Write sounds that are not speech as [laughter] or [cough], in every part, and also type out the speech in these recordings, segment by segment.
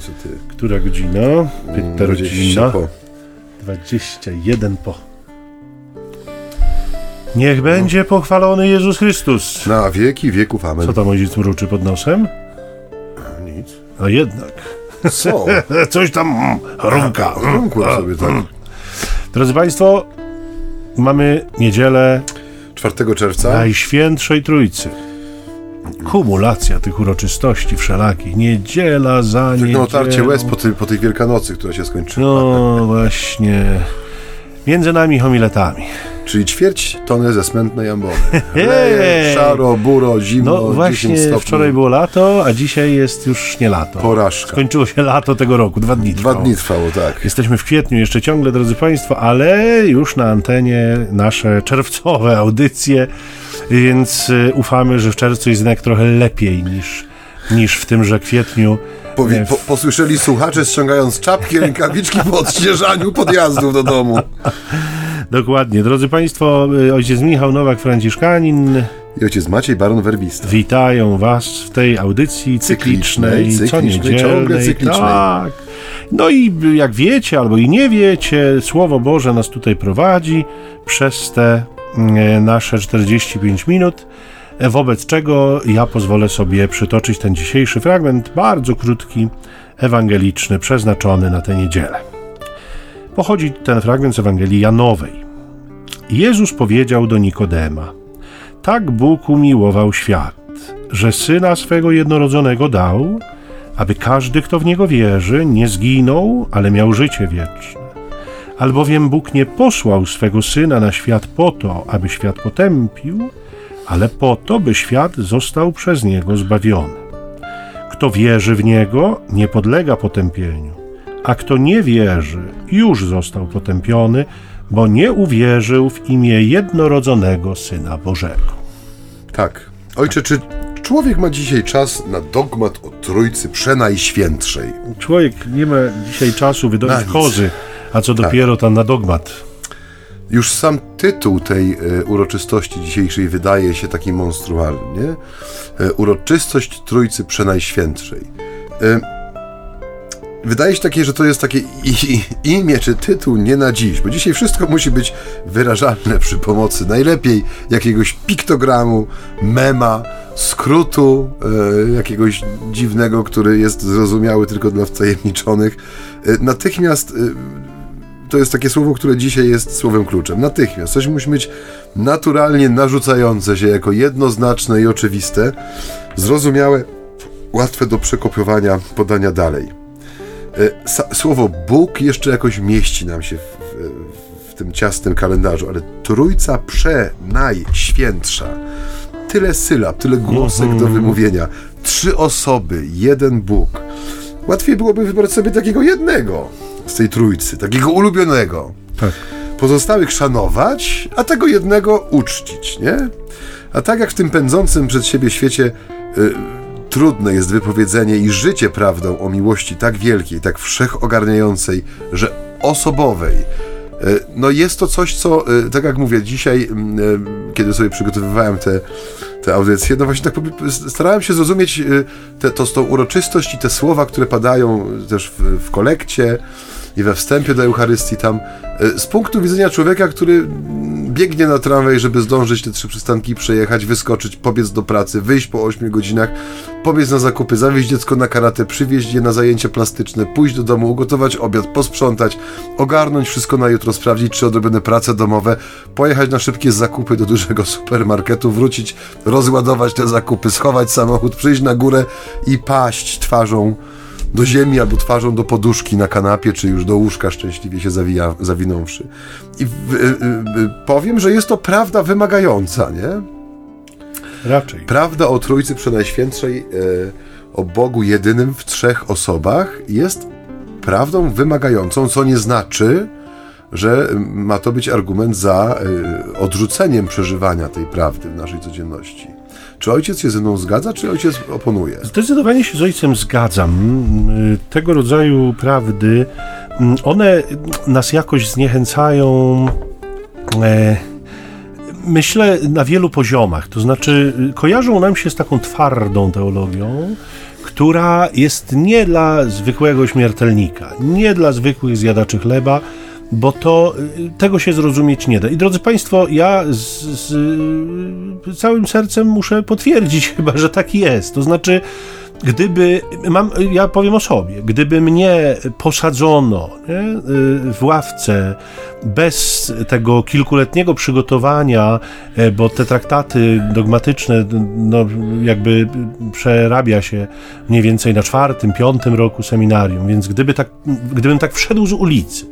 co ty? Która godzina? Pyta 20 rodzina. po. 21 po. Niech będzie pochwalony Jezus Chrystus. Na wieki wieków, amen. Co tam ojciec mruczy pod nosem? Nic. A jednak. Co? [laughs] Coś tam mm, rumka. Rumkłem sobie tak. Drodzy Państwo, mamy niedzielę 4 czerwca. Najświętszej Trójcy. Kumulacja tych uroczystości wszelakich. Niedziela za niedzielą. No tarcie łez po, tej, po tej Wielkanocy, która się skończyła. No właśnie. Między nami homiletami. Czyli ćwierć tony ze smętnej ambony. [laughs] Leje, szaro, buro, zimno, No 10 właśnie stopni. wczoraj było lato, a dzisiaj jest już nie lato. Porażka. Skończyło się lato tego roku, dwa dni Dwa trwało. dni trwało, tak. Jesteśmy w kwietniu jeszcze ciągle, drodzy Państwo, ale już na antenie nasze czerwcowe audycje, więc y, ufamy, że w czerwcu jest jednak trochę lepiej niż, niż w tymże kwietniu. Powi- Nie, po, posłyszeli słuchacze ściągając czapki, rękawiczki po odśnieżaniu podjazdów do domu. Dokładnie. Drodzy Państwo, y, ojciec Michał Nowak-Franciszkanin I ojciec Maciej Baron Werbista. witają Was w tej audycji cyklicznej, Cyklicznej, co cyklicznej, niedzielnej. ciągle cyklicznej. Tak. No i jak wiecie albo i nie wiecie, Słowo Boże nas tutaj prowadzi przez te nasze 45 minut, e, wobec czego ja pozwolę sobie przytoczyć ten dzisiejszy fragment, bardzo krótki, ewangeliczny, przeznaczony na tę niedzielę. Pochodzi ten fragment z Ewangelii Janowej. Jezus powiedział do Nikodema: Tak Bóg umiłował świat, że syna swego jednorodzonego dał, aby każdy, kto w niego wierzy, nie zginął, ale miał życie wieczne. Albowiem Bóg nie posłał swego syna na świat po to, aby świat potępił, ale po to, by świat został przez niego zbawiony. Kto wierzy w niego, nie podlega potępieniu, a kto nie wierzy, już został potępiony, bo nie uwierzył w imię jednorodzonego syna Bożego. Tak. Ojcze, czy człowiek ma dzisiaj czas na dogmat o Trójcy Przenajświętszej? Człowiek nie ma dzisiaj czasu wydobyć kozy, a co dopiero tam na dogmat. Już sam tytuł tej e, uroczystości dzisiejszej wydaje się taki monstrualny. nie? E, uroczystość Trójcy Przenajświętszej. E, wydaje się takie, że to jest takie imię czy tytuł nie na dziś, bo dzisiaj wszystko musi być wyrażalne przy pomocy najlepiej jakiegoś piktogramu, mema, skrótu e, jakiegoś dziwnego, który jest zrozumiały tylko dla wtajemniczonych. E, natychmiast e, to jest takie słowo, które dzisiaj jest słowem kluczem. Natychmiast. Coś musi być naturalnie narzucające się jako jednoznaczne i oczywiste, zrozumiałe, łatwe do przekopiowania, podania dalej. E, Słowo Bóg jeszcze jakoś mieści nam się w, w, w tym ciasnym kalendarzu, ale Trójca Przenajświętsza. Tyle sylab, tyle głosek do wymówienia. Trzy osoby, jeden Bóg. Łatwiej byłoby wybrać sobie takiego jednego z tej trójcy, takiego ulubionego. Tak. Pozostałych szanować, a tego jednego uczcić, nie? A tak jak w tym pędzącym przed siebie świecie y, trudne jest wypowiedzenie i życie prawdą o miłości tak wielkiej, tak wszechogarniającej, że osobowej. Y, No jest to coś, co, y, tak jak mówię, dzisiaj, mm, kiedy sobie przygotowywałem te, te audycje, no właśnie tak starałem się zrozumieć te, to, tą uroczystość i te słowa, które padają też w, w kolekcie i we wstępie do Eucharystii tam, y, z punktu widzenia człowieka, który biegnie na tramwaj, żeby zdążyć te trzy przystanki przejechać, wyskoczyć, pobiec do pracy, wyjść po 8 godzinach, pobiec na zakupy, zawieźć dziecko na karate, przywieźć je na zajęcia plastyczne, pójść do domu, ugotować obiad, posprzątać, ogarnąć wszystko na jutro, sprawdzić, czy odrobione prace domowe, pojechać na szybkie zakupy do dużego supermarketu, wrócić, rozładować te zakupy, schować samochód, przyjść na górę i paść twarzą do ziemi albo twarzą do poduszki na kanapie, czy już do łóżka szczęśliwie się zawija, zawinąwszy. I w, y, y, y, powiem, że jest to prawda wymagająca, nie? Raczej. Prawda o Trójcy Przenajświętszej, e, o Bogu jedynym w trzech osobach jest prawdą wymagającą, co nie znaczy, że ma to być argument za e, odrzuceniem przeżywania tej prawdy w naszej codzienności. Czy ojciec się ze mną zgadza, czy ojciec oponuje? Zdecydowanie się z ojcem zgadzam. Y, Tego rodzaju prawdy, one nas jakoś zniechęcają. E, myślę na wielu poziomach. To znaczy, kojarzą nam się z taką twardą teologią, która jest nie dla zwykłego śmiertelnika, nie dla zwykłych zjadaczy chleba, bo to y, tego się zrozumieć nie da. I drodzy Państwo, ja z, z, całym sercem muszę potwierdzić [laughs] chyba, że tak jest. To znaczy, gdyby, mam, ja powiem o sobie, gdyby mnie posadzono nie, y, w ławce bez tego kilkuletniego przygotowania, e, bo te traktaty dogmatyczne, no, jakby przerabia się mniej więcej na czwartym, piątym roku seminarium, więc gdyby tak, gdybym tak wszedł z ulicy,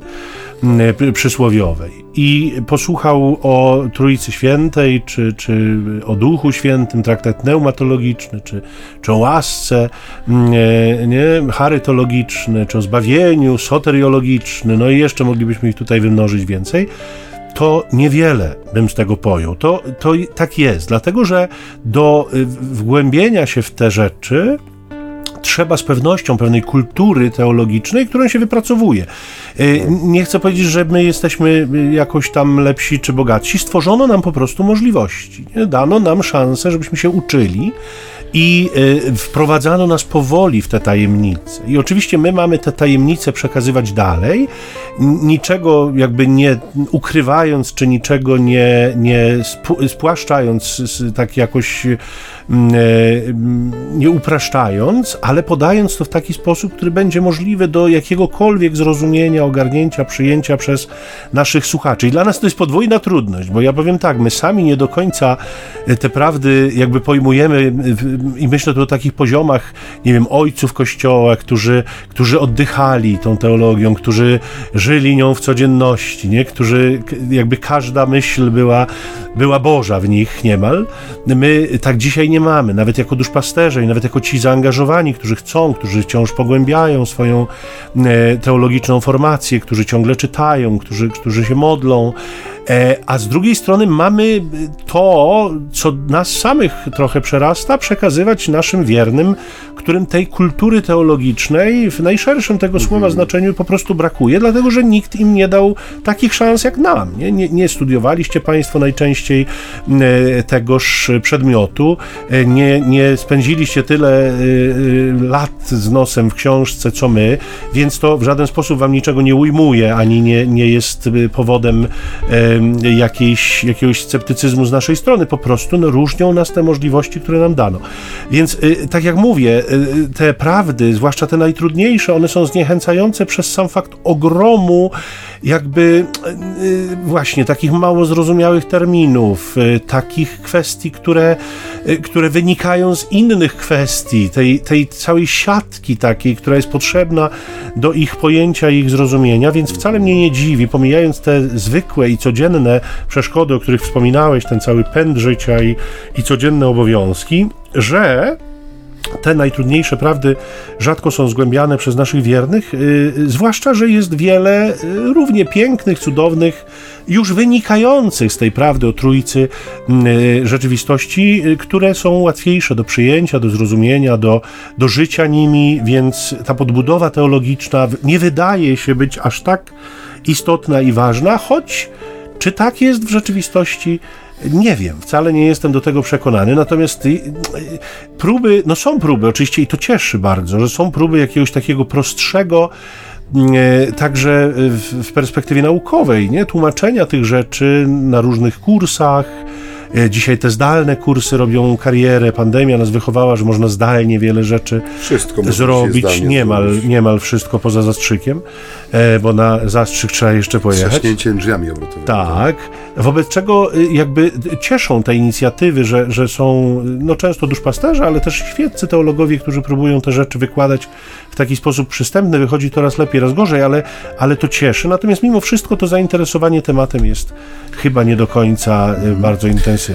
przysłowiowej i posłuchał o Trójcy Świętej, czy, czy o Duchu Świętym, traktat pneumatologiczny, czy, czy o łasce mm, e, nie, charytologiczny, czy o zbawieniu, soteriologiczny, no i jeszcze moglibyśmy ich tutaj wymnożyć więcej, to niewiele bym z tego pojął. To, to tak jest, dlatego że do y, wgłębienia się w te rzeczy trzeba z pewnością pewnej kultury teologicznej, którą się wypracowuje. Y, nie chcę powiedzieć, że my jesteśmy jakoś tam lepsi czy bogatsi. Stworzono nam po prostu możliwości. Dano nam szansę, żebyśmy się uczyli i y, wprowadzano nas powoli w te tajemnice. I oczywiście my mamy te tajemnice przekazywać dalej, niczego jakby nie ukrywając, czy niczego nie, nie spłaszczając, tak jakoś e, nie upraszczając, ale podając to w taki sposób, który będzie możliwy do jakiegokolwiek zrozumienia, ogarnięcia, przyjęcia przez naszych słuchaczy. I dla nas to jest podwójna trudność, bo ja powiem tak, my sami nie do końca te prawdy jakby pojmujemy i myślę tu o takich poziomach, nie wiem, ojców Kościoła, którzy, którzy oddychali tą teologią, którzy żyli nią w codzienności, nie? którzy jakby każda myśl była, była Boża w nich niemal. My tak dzisiaj nie mamy, nawet jako duszpasterze i nawet jako ci zaangażowani, którzy chcą, którzy wciąż pogłębiają swoją e, teologiczną formację, którzy ciągle czytają, którzy, którzy się modlą. E, a z drugiej strony mamy to, co nas samych trochę przerasta, przekazywać naszym wiernym, którym tej kultury teologicznej w najszerszym tego słowa mhm. znaczeniu po prostu brakuje, dlatego że nikt im nie dał takich szans jak nam. Nie, nie, nie studiowaliście Państwo najczęściej e, tegoż przedmiotu, e, nie, nie spędziliście tyle lat z nosem w książce, co my, więc to w żaden sposób Wam niczego nie ujmuje, ani nie, nie jest powodem jakiejś, jakiegoś sceptycyzmu z naszej strony. Po prostu no, różnią nas te możliwości, które nam dano. Więc y, tak jak mówię, y, te prawdy, zwłaszcza te najtrudniejsze, one są zniechęcające przez sam fakt ogromu jakby y, właśnie takich mało zrozumiałych terminów, takich kwestii, które, które wynikają z innych kwestii, tej, tej całej siatki takiej, która jest potrzebna do ich pojęcia i ich zrozumienia, więc wcale mnie nie dziwi, pomijając te zwykłe i codzienne przeszkody, o których wspominałeś, ten cały pęd życia i, i codzienne obowiązki, że te najtrudniejsze prawdy rzadko są zgłębiane przez naszych wiernych, yy, zwłaszcza, że jest wiele yy, równie pięknych, cudownych, już wynikających z tej prawdy o Trójcy yy, rzeczywistości, y, które są łatwiejsze do przyjęcia, do zrozumienia, do, do życia nimi, więc ta podbudowa teologiczna nie wydaje się być aż tak istotna i ważna, choć czy tak jest w rzeczywistości? Nie wiem, wcale nie jestem do tego przekonany, natomiast y, y, próby, no są próby oczywiście i to cieszy bardzo, że są próby jakiegoś takiego prostszego, y, także w perspektywie naukowej, nie? tłumaczenia tych rzeczy na różnych kursach, dzisiaj te zdalne kursy robią karierę. Pandemia nas wychowała, że można zdalnie wiele rzeczy wszystko zrobić. Niemal, niemal wszystko poza zastrzykiem, e, bo na zastrzyk trzeba jeszcze pojechać. Zaśnięciem drzwiami obrotowymi. Tak. Wobec czego y, jakby cieszą te inicjatywy, że, że są no często duszpasterze, ale też świeccy teologowie, którzy próbują te rzeczy wykładać w taki sposób przystępny. Wychodzi to raz lepiej, raz gorzej, ale, ale to cieszy. Natomiast mimo wszystko to zainteresowanie tematem jest chyba nie do końca y, bardzo intensywne.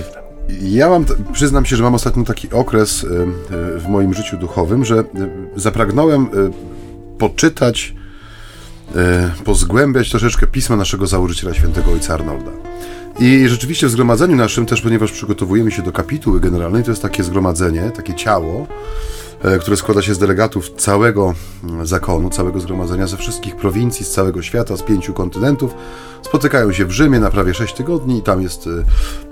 Ja mam, przyznam się, że mam ostatnio taki okres y, w moim życiu duchowym, że zapragnąłem poczytać, pozgłębiać troszeczkę pisma naszego założyciela, świętego ojca Arnolda. I rzeczywiście w zgromadzeniu naszym też, ponieważ przygotowujemy się do kapituły generalnej, to jest takie zgromadzenie, takie ciało, e, które składa się z delegatów całego mm, zakonu, całego zgromadzenia ze wszystkich prowincji, z całego świata, z pięciu kontynentów. Spotykają się w Rzymie na prawie sześć tygodni i tam jest e,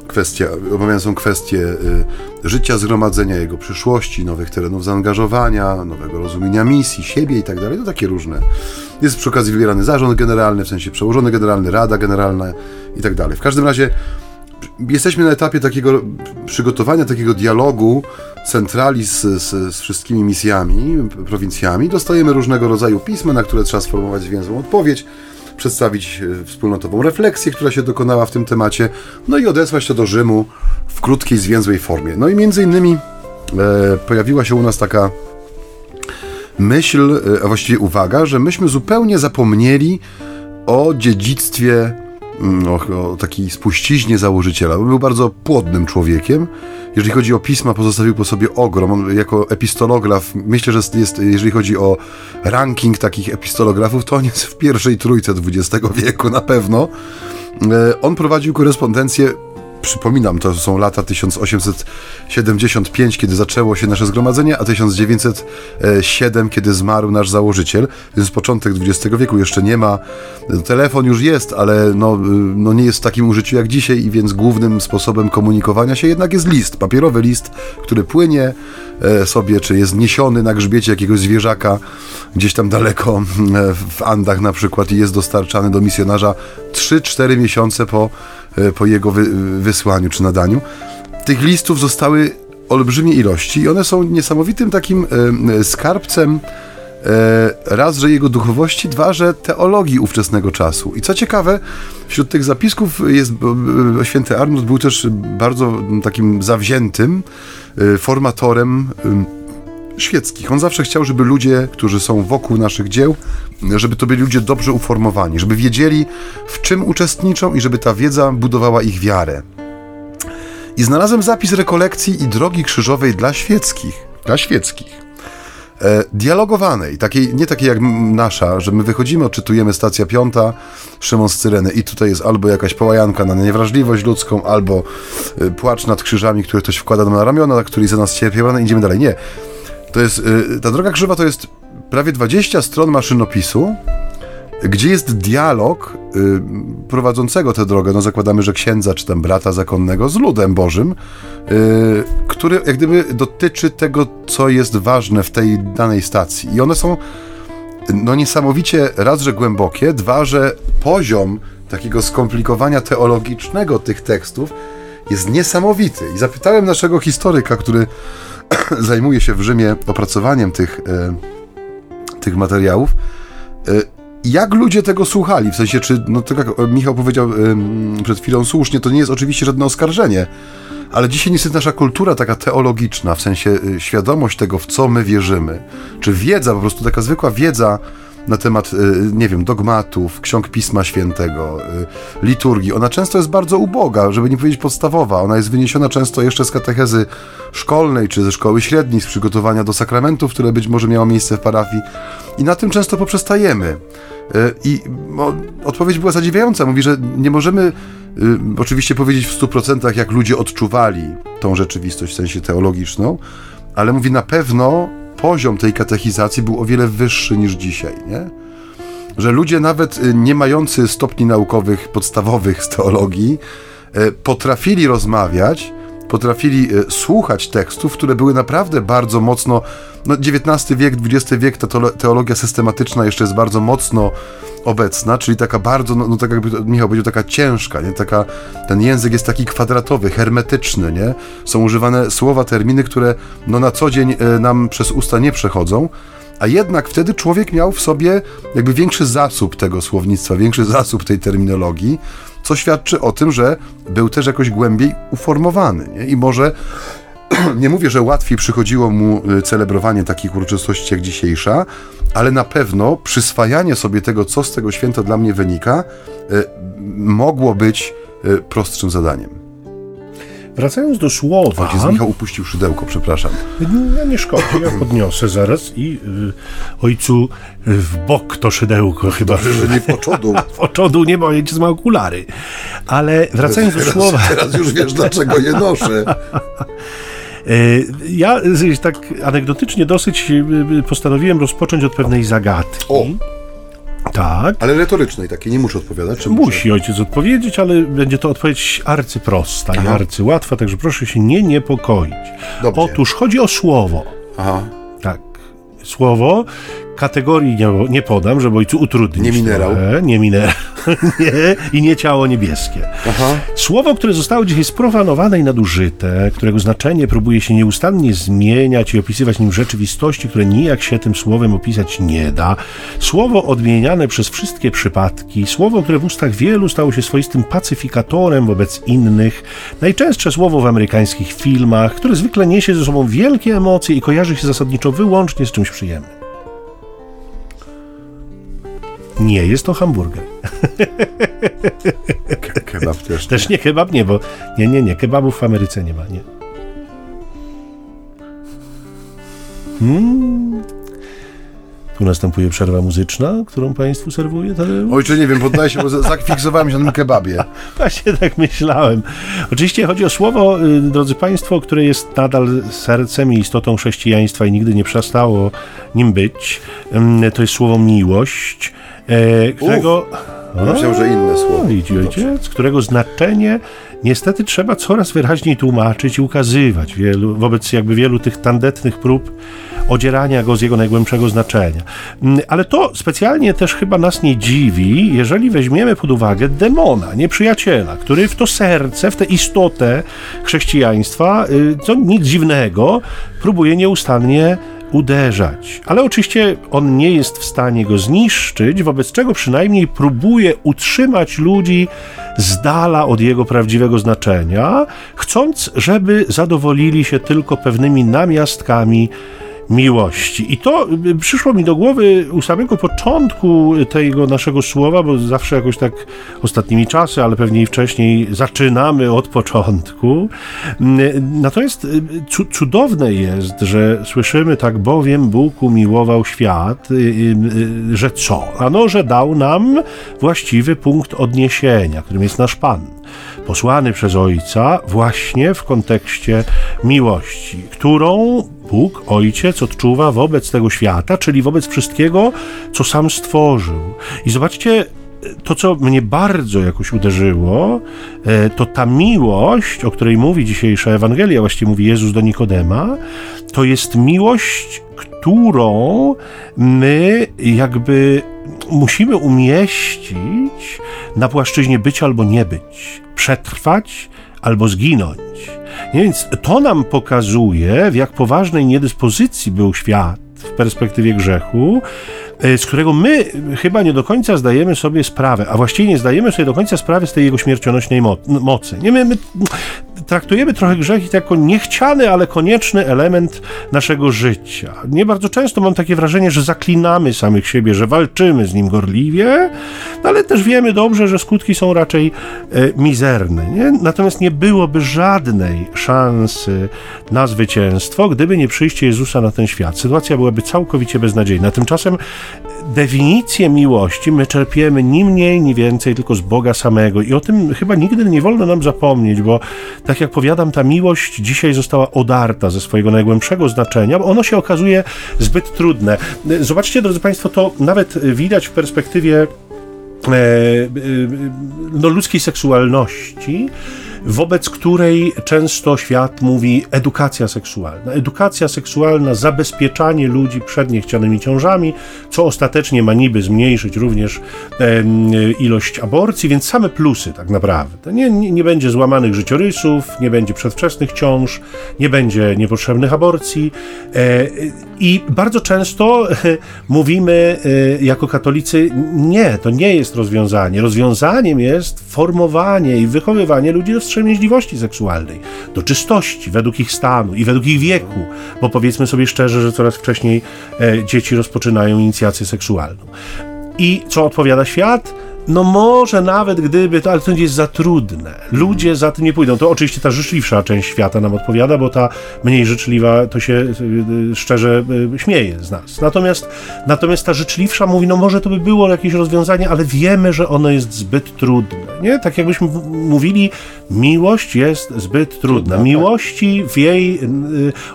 kwestia, omawiane są kwestie y, życia zgromadzenia, jego przyszłości, nowych terenów zaangażowania, nowego rozumienia misji, siebie i tak dalej. To takie różne. Jest przy okazji wybierany zarząd generalny, w sensie przełożony generalny, rada generalna i tak dalej. W każdym razie jesteśmy na etapie takiego przygotowania takiego dialogu centrali z, z, z, wszystkimi misjami, prowincjami. Dostajemy różnego rodzaju pisma, na które trzeba sformułować zwięzłą odpowiedź, przedstawić e, wspólnotową refleksję, która się dokonała w tym temacie, no i odesłać to do Rzymu w krótkiej, zwięzłej formie. No i między innymi e, pojawiła się u nas taka myśl, e, a właściwie uwaga, że myśmy zupełnie zapomnieli o dziedzictwie o, o takiej spuściźnie założyciela. Był bardzo płodnym człowiekiem. Jeżeli chodzi o pisma, pozostawił po sobie ogrom. On jako epistolograf, myślę, że jest, jeżeli chodzi o ranking takich epistolografów, to on jest w pierwszej trójce XX wieku na pewno. E, on prowadził korespondencję przypominam, to są lata 1875, kiedy zaczęło się nasze zgromadzenie, a 1907, kiedy zmarł nasz założyciel, więc początek XX wieku jeszcze nie ma. Telefon już jest, ale no, no nie jest w takim użyciu jak dzisiaj, i więc głównym sposobem komunikowania się jednak jest list, papierowy list, który płynie e, sobie, czy jest niesiony na grzbiecie jakiegoś zwierzaka gdzieś tam daleko e, w Andach na przykład i jest dostarczany do misjonarza 3-4 miesiące po po jego wy, wysłaniu czy nadaniu. Tych listów zostały olbrzymie ilości i one są niesamowitym takim e, skarbcem e, raz, że jego duchowości, dwa, że teologii ówczesnego czasu. I co ciekawe, wśród tych zapisków jest święty Arnold był też bardzo takim zawziętym formatorem świeckich. On zawsze chciał, żeby ludzie, którzy są wokół naszych dzieł, żeby to byli ludzie dobrze uformowani, żeby wiedzieli, w czym uczestniczą i żeby ta wiedza budowała ich wiarę. I znalazłem zapis rekolekcji i drogi krzyżowej dla świeckich. Dla świeckich. E, dialogowanej, takiej, nie takiej jak nasza, że my wychodzimy, odczytujemy stacja piąta, Szymon z Cyreny i tutaj jest albo jakaś połajanka na niewrażliwość ludzką, albo e, płacz nad krzyżami, które ktoś wkłada nam na ramiona, który za nas cierpi, i idziemy dalej. Nie. To jest, y, ta droga krzywa to jest prawie 20 stron maszynopisu, gdzie jest dialog y, prowadzącego tę drogę, no zakładamy, że księdza czy tam brata zakonnego z ludem Bożym, y, który jak gdyby dotyczy tego, co jest ważne w tej danej stacji. I one są no niesamowicie raz, że głębokie, dwa, że poziom takiego skomplikowania teologicznego tych tekstów jest niesamowity. I zapytałem naszego historyka, który [clears throat] zajmuje się w Rzymie opracowaniem tych, e, tych materiałów. E, jak ludzie tego słuchali? W sensie, czy, no tak jak Michał powiedział przed chwilą słusznie, to nie jest oczywiście żadne oskarżenie, ale dzisiaj niestety nasza kultura taka teologiczna, w sensie y, świadomość tego, w co my wierzymy, czy wiedza, po prostu taka zwykła wiedza na temat, y, nie wiem, dogmatów, ksiąg Pisma Świętego, y, liturgii. Ona często jest bardzo uboga, żeby nie powiedzieć podstawowa. Ona jest wyniesiona często jeszcze z katechezy szkolnej czy ze szkoły średniej, z przygotowania do sakramentów, które być może miało miejsce w parafii. I na tym często poprzestajemy. Y, I odpowiedź była zadziwiająca. Mówi, że nie możemy oczywiście powiedzieć w 100% jak ludzie odczuwali tą rzeczywistość w sensie teologiczną, ale mówi na pewno poziom tej katechizacji był o wiele wyższy niż dzisiaj, nie? Że ludzie nawet y, nie mający stopni naukowych podstawowych z teologii y, potrafili rozmawiać, potrafili y, słuchać tekstów, które były naprawdę bardzo mocno, no XIX wiek, XX wiek, ta teologia systematyczna jeszcze jest bardzo mocno obecna, czyli taka bardzo, no, no tak jakby Michał powiedział, taka ciężka, nie? Taka, ten język jest taki kwadratowy, hermetyczny, nie? Są używane słowa, terminy, które no na co dzień e, nam przez usta nie przechodzą, a jednak wtedy człowiek miał w sobie jakby większy zasób tego słownictwa, większy zasób tej terminologii, co świadczy o tym, że był też jakoś głębiej uformowany, nie? I może [clears throat] nie mówię, że łatwiej przychodziło mu y, celebrowanie takich uroczystości jak dzisiejsza, ale na pewno przyswajanie sobie tego, co z tego święta dla mnie wynika, y, mogło być y, prostszym zadaniem. Wracając do słowa. Ojciec Michał upuścił szydełko, przepraszam. No nie szkodzi, ja podniosę zaraz i y, ojcu w bok to szydełko chyba. Dobrze, że nie w oczodu. [laughs] w oczodu nie, bo ojciec ma okulary. Ale wracając teraz, do słowa. Teraz już wiesz, dlaczego je noszę. E, [laughs] ja tak anegdotycznie dosyć e, postanowiłem rozpocząć od pewnej zagadki. O. Tak. Ale retorycznej takiej, nie muszę odpowiadać. Musi ojciec odpowiedzieć, ale będzie to odpowiedź arcyprosta i Aha. arcyłatwa, także proszę się nie niepokoić. Dobrze. Otóż chodzi o słowo. Aha. Tak. Słowo kategorii nie, nie podam, żeby ojcu utrudnić. Nie minerał. trochę. Nie minerał. [laughs] nie. I nie ciało niebieskie. Aha. Słowo, które zostało dzisiaj sprofanowane i nadużyte, którego znaczenie próbuje się nieustannie zmieniać i opisywać nim rzeczywistości, które nijak się tym słowem opisać nie da. Słowo odmieniane przez wszystkie przypadki, słowo, które w ustach wielu stało się swoistym pacyfikatorem wobec innych. Najczęstsze słowo w amerykańskich filmach, które zwykle niesie ze sobą wielkie emocje i kojarzy się zasadniczo wyłącznie z czymś przyjemnym. Nie jest to hamburger. Ke- Kebab też. Też nie kebab, nie, bo nie, nie, nie, kebabów w Ameryce nie ma, nie. Hmm. Tu następuje przerwa muzyczna, którą Państwu serwuję, Tadeusz? Ojcze, nie wiem, poddaję się, bo za- zafiksowałem się na tym kebabie. [laughs] Właśnie tak myślałem. Oczywiście chodzi o słowo, y, drodzy Państwo, które jest nadal sercem i istotą chrześcijaństwa i nigdy nie przestało nim być. Ym, To jest słowo miłość, e, którego... Myślałem, że inne słowo. Widzi Dobrze. ojciec, którego znaczenie niestety trzeba coraz wyraźniej tłumaczyć i ukazywać wielu, wobec jakby wielu tych tandetnych prób odzierania go z jego najgłębszego znaczenia. Mm, Ale to specjalnie też chyba nas nie dziwi, jeżeli weźmiemy pod uwagę demona, nieprzyjaciela, który w to serce, w tę istotę chrześcijaństwa, y, co nic dziwnego, próbuje nieustannie uderzać. Ale oczywiście on nie jest w stanie go zniszczyć, wobec czego przynajmniej próbuje utrzymać ludzi z dala od jego prawdziwego znaczenia, chcąc, żeby zadowolili się tylko pewnymi namiastkami miłości. I to y, przyszło mi do głowy u samego początku tego naszego słowa, bo zawsze jakoś tak ostatnimi czasy, ale pewnie i wcześniej zaczynamy od początku. Mm, Natomiast y, cu- cudowne jest, że słyszymy tak bowiem Bóg umiłował świat, y, że co? Ano, że dał nam właściwy punkt odniesienia, którym jest nasz Pan posłany przez Ojca właśnie w kontekście miłości, którą Bóg, Ojciec, odczuwa wobec tego świata, czyli wobec wszystkiego, co sam stworzył. I zobaczcie, to, co mnie bardzo jakoś uderzyło, e, to ta miłość, o której mówi dzisiejsza Ewangelia, właściwie mówi Jezus do Nikodema, to jest miłość, którą my jakby musimy umieścić na płaszczyźnie być albo nie być, przetrwać albo zginąć. Więc to nam pokazuje, w jak poważnej niedyspozycji był świat w perspektywie grzechu, e, z którego my chyba nie do końca zdajemy sobie sprawę, a właściwie nie zdajemy sobie do końca sprawy z tej jego śmiercionośnej mo- mocy. Nie, my, my traktujemy trochę grzech jako niechciany, ale konieczny element naszego życia. Nie bardzo często mam takie wrażenie, że zaklinamy samych siebie, że walczymy z nim gorliwie, no ale też wiemy dobrze, że skutki są raczej e, mizerne. Nie? Natomiast nie byłoby żadnej szansy na zwycięstwo, gdyby nie przyjście Jezusa na ten świat. Sytuacja byłaby całkowicie beznadziejna. Tymczasem definicję miłości my czerpiemy ni mniej, ni więcej tylko z Boga samego. I o tym chyba nigdy nie wolno nam zapomnieć, bo tak jak powiadam, ta miłość dzisiaj została odarta ze swojego najgłębszego znaczenia, bo ono się okazuje zbyt trudne. Zobaczcie, drodzy Państwo, to nawet widać w perspektywie e, e, no, ludzkiej seksualności, wobec której często świat mówi edukacja seksualna. Edukacja seksualna, zabezpieczanie ludzi przed niechcianymi ciążami, co ostatecznie ma niby zmniejszyć również em, ilość aborcji, więc same plusy tak naprawdę. Nie, nie, nie będzie złamanych życiorysów, nie będzie przedwczesnych ciąż, nie będzie niepotrzebnych aborcji e, i bardzo często [laughs] mówimy e, jako katolicy, nie, to nie jest rozwiązanie. Rozwiązaniem jest formowanie i wychowywanie ludzi do wstrzemięźliwości seksualnej, do czystości według ich stanu i według ich wieku, bo powiedzmy sobie szczerze, że coraz wcześniej e, dzieci rozpoczynają inicjację seksualną. I co odpowiada świat? No może nawet gdyby to, ale to jest za trudne. Ludzie za tym nie pójdą. To oczywiście ta życzliwsza część świata nam odpowiada, bo ta mniej życzliwa to się y, y, szczerze y, śmieje z nas. Natomiast, natomiast ta życzliwsza mówi, no może to by było jakieś rozwiązanie, ale wiemy, że ono jest zbyt trudne. nie? Tak jakbyśmy mówili, miłość jest zbyt trudna. Tak. Miłości w jej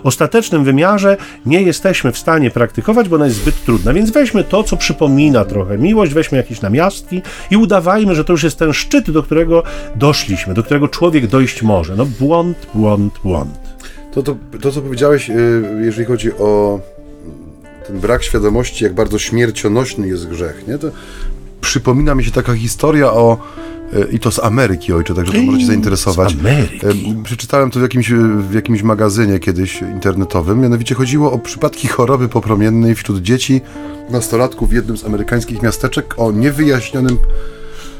ostatecznym wymiarze nie jesteśmy w stanie praktykować, bo ona jest zbyt trudna. Więc weźmy to, co przypomina trochę miłość, weźmy jakieś namiastki i udawajmy, że to już jest ten szczyt, do którego doszliśmy, do którego człowiek dojść może. No błąd, błąd, błąd. To, to, to co powiedziałeś, y, jeżeli chodzi o ten brak świadomości, jak bardzo śmiercionośny jest grzech, nie? to przypomina mi się taka historia o e, i to z Ameryki, ojcze, także to może Cię zainteresować. Z Ameryki. E, przeczytałem to w jakimś, w jakimś magazynie kiedyś internetowym. Mianowicie chodziło o przypadki choroby popromiennej wśród dzieci, nastolatków w jednym z amerykańskich miasteczek o niewyjaśnionym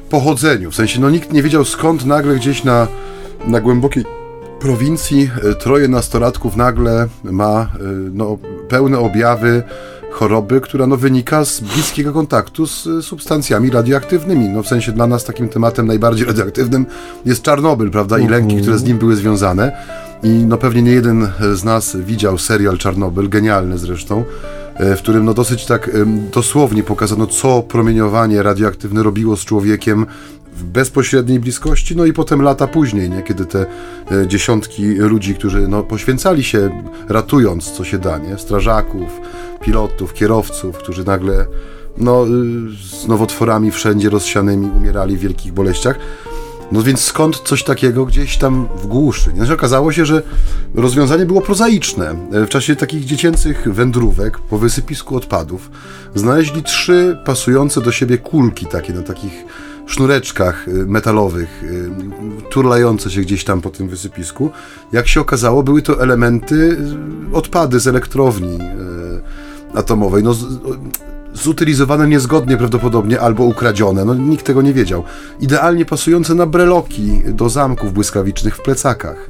pochodzeniu. W sensie, no nikt nie wiedział skąd nagle gdzieś na, na głębokiej prowincji e, troje nastolatków nagle ma no, pełne objawy choroby, która no, wynika z bliskiego kontaktu z substancjami radioaktywnymi. No, w sensie dla nas takim tematem najbardziej radioaktywnym jest Czarnobyl, prawda, i lęki, które z nim były związane. I no, pewnie nie jeden z nas widział serial Czarnobyl, genialny zresztą, e, w którym no, dosyć tak dosłownie pokazano, co promieniowanie radioaktywne robiło z człowiekiem w bezpośredniej bliskości, no i potem lata później, nie? kiedy te e, dziesiątki ludzi, którzy no, poświęcali się ratując co się da, nie? strażaków, pilotów, kierowców, którzy nagle no, y, z nowotworami wszędzie rozsianymi umierali w wielkich boleściach. No więc skąd coś takiego gdzieś tam w głuszy? Znaczy okazało się, że rozwiązanie było prozaiczne. E, w czasie takich dziecięcych wędrówek po wysypisku odpadów znaleźli trzy pasujące do siebie kulki takie na takich sznureczkach y, metalowych, y, turlające się gdzieś tam po tym wysypisku. Jak się okazało, były to elementy, odpady z elektrowni atomowej. No, zutylizowane niezgodnie prawdopodobnie albo ukradzione, no nikt tego nie wiedział. Idealnie pasujące na breloki do zamków błyskawicznych w plecakach.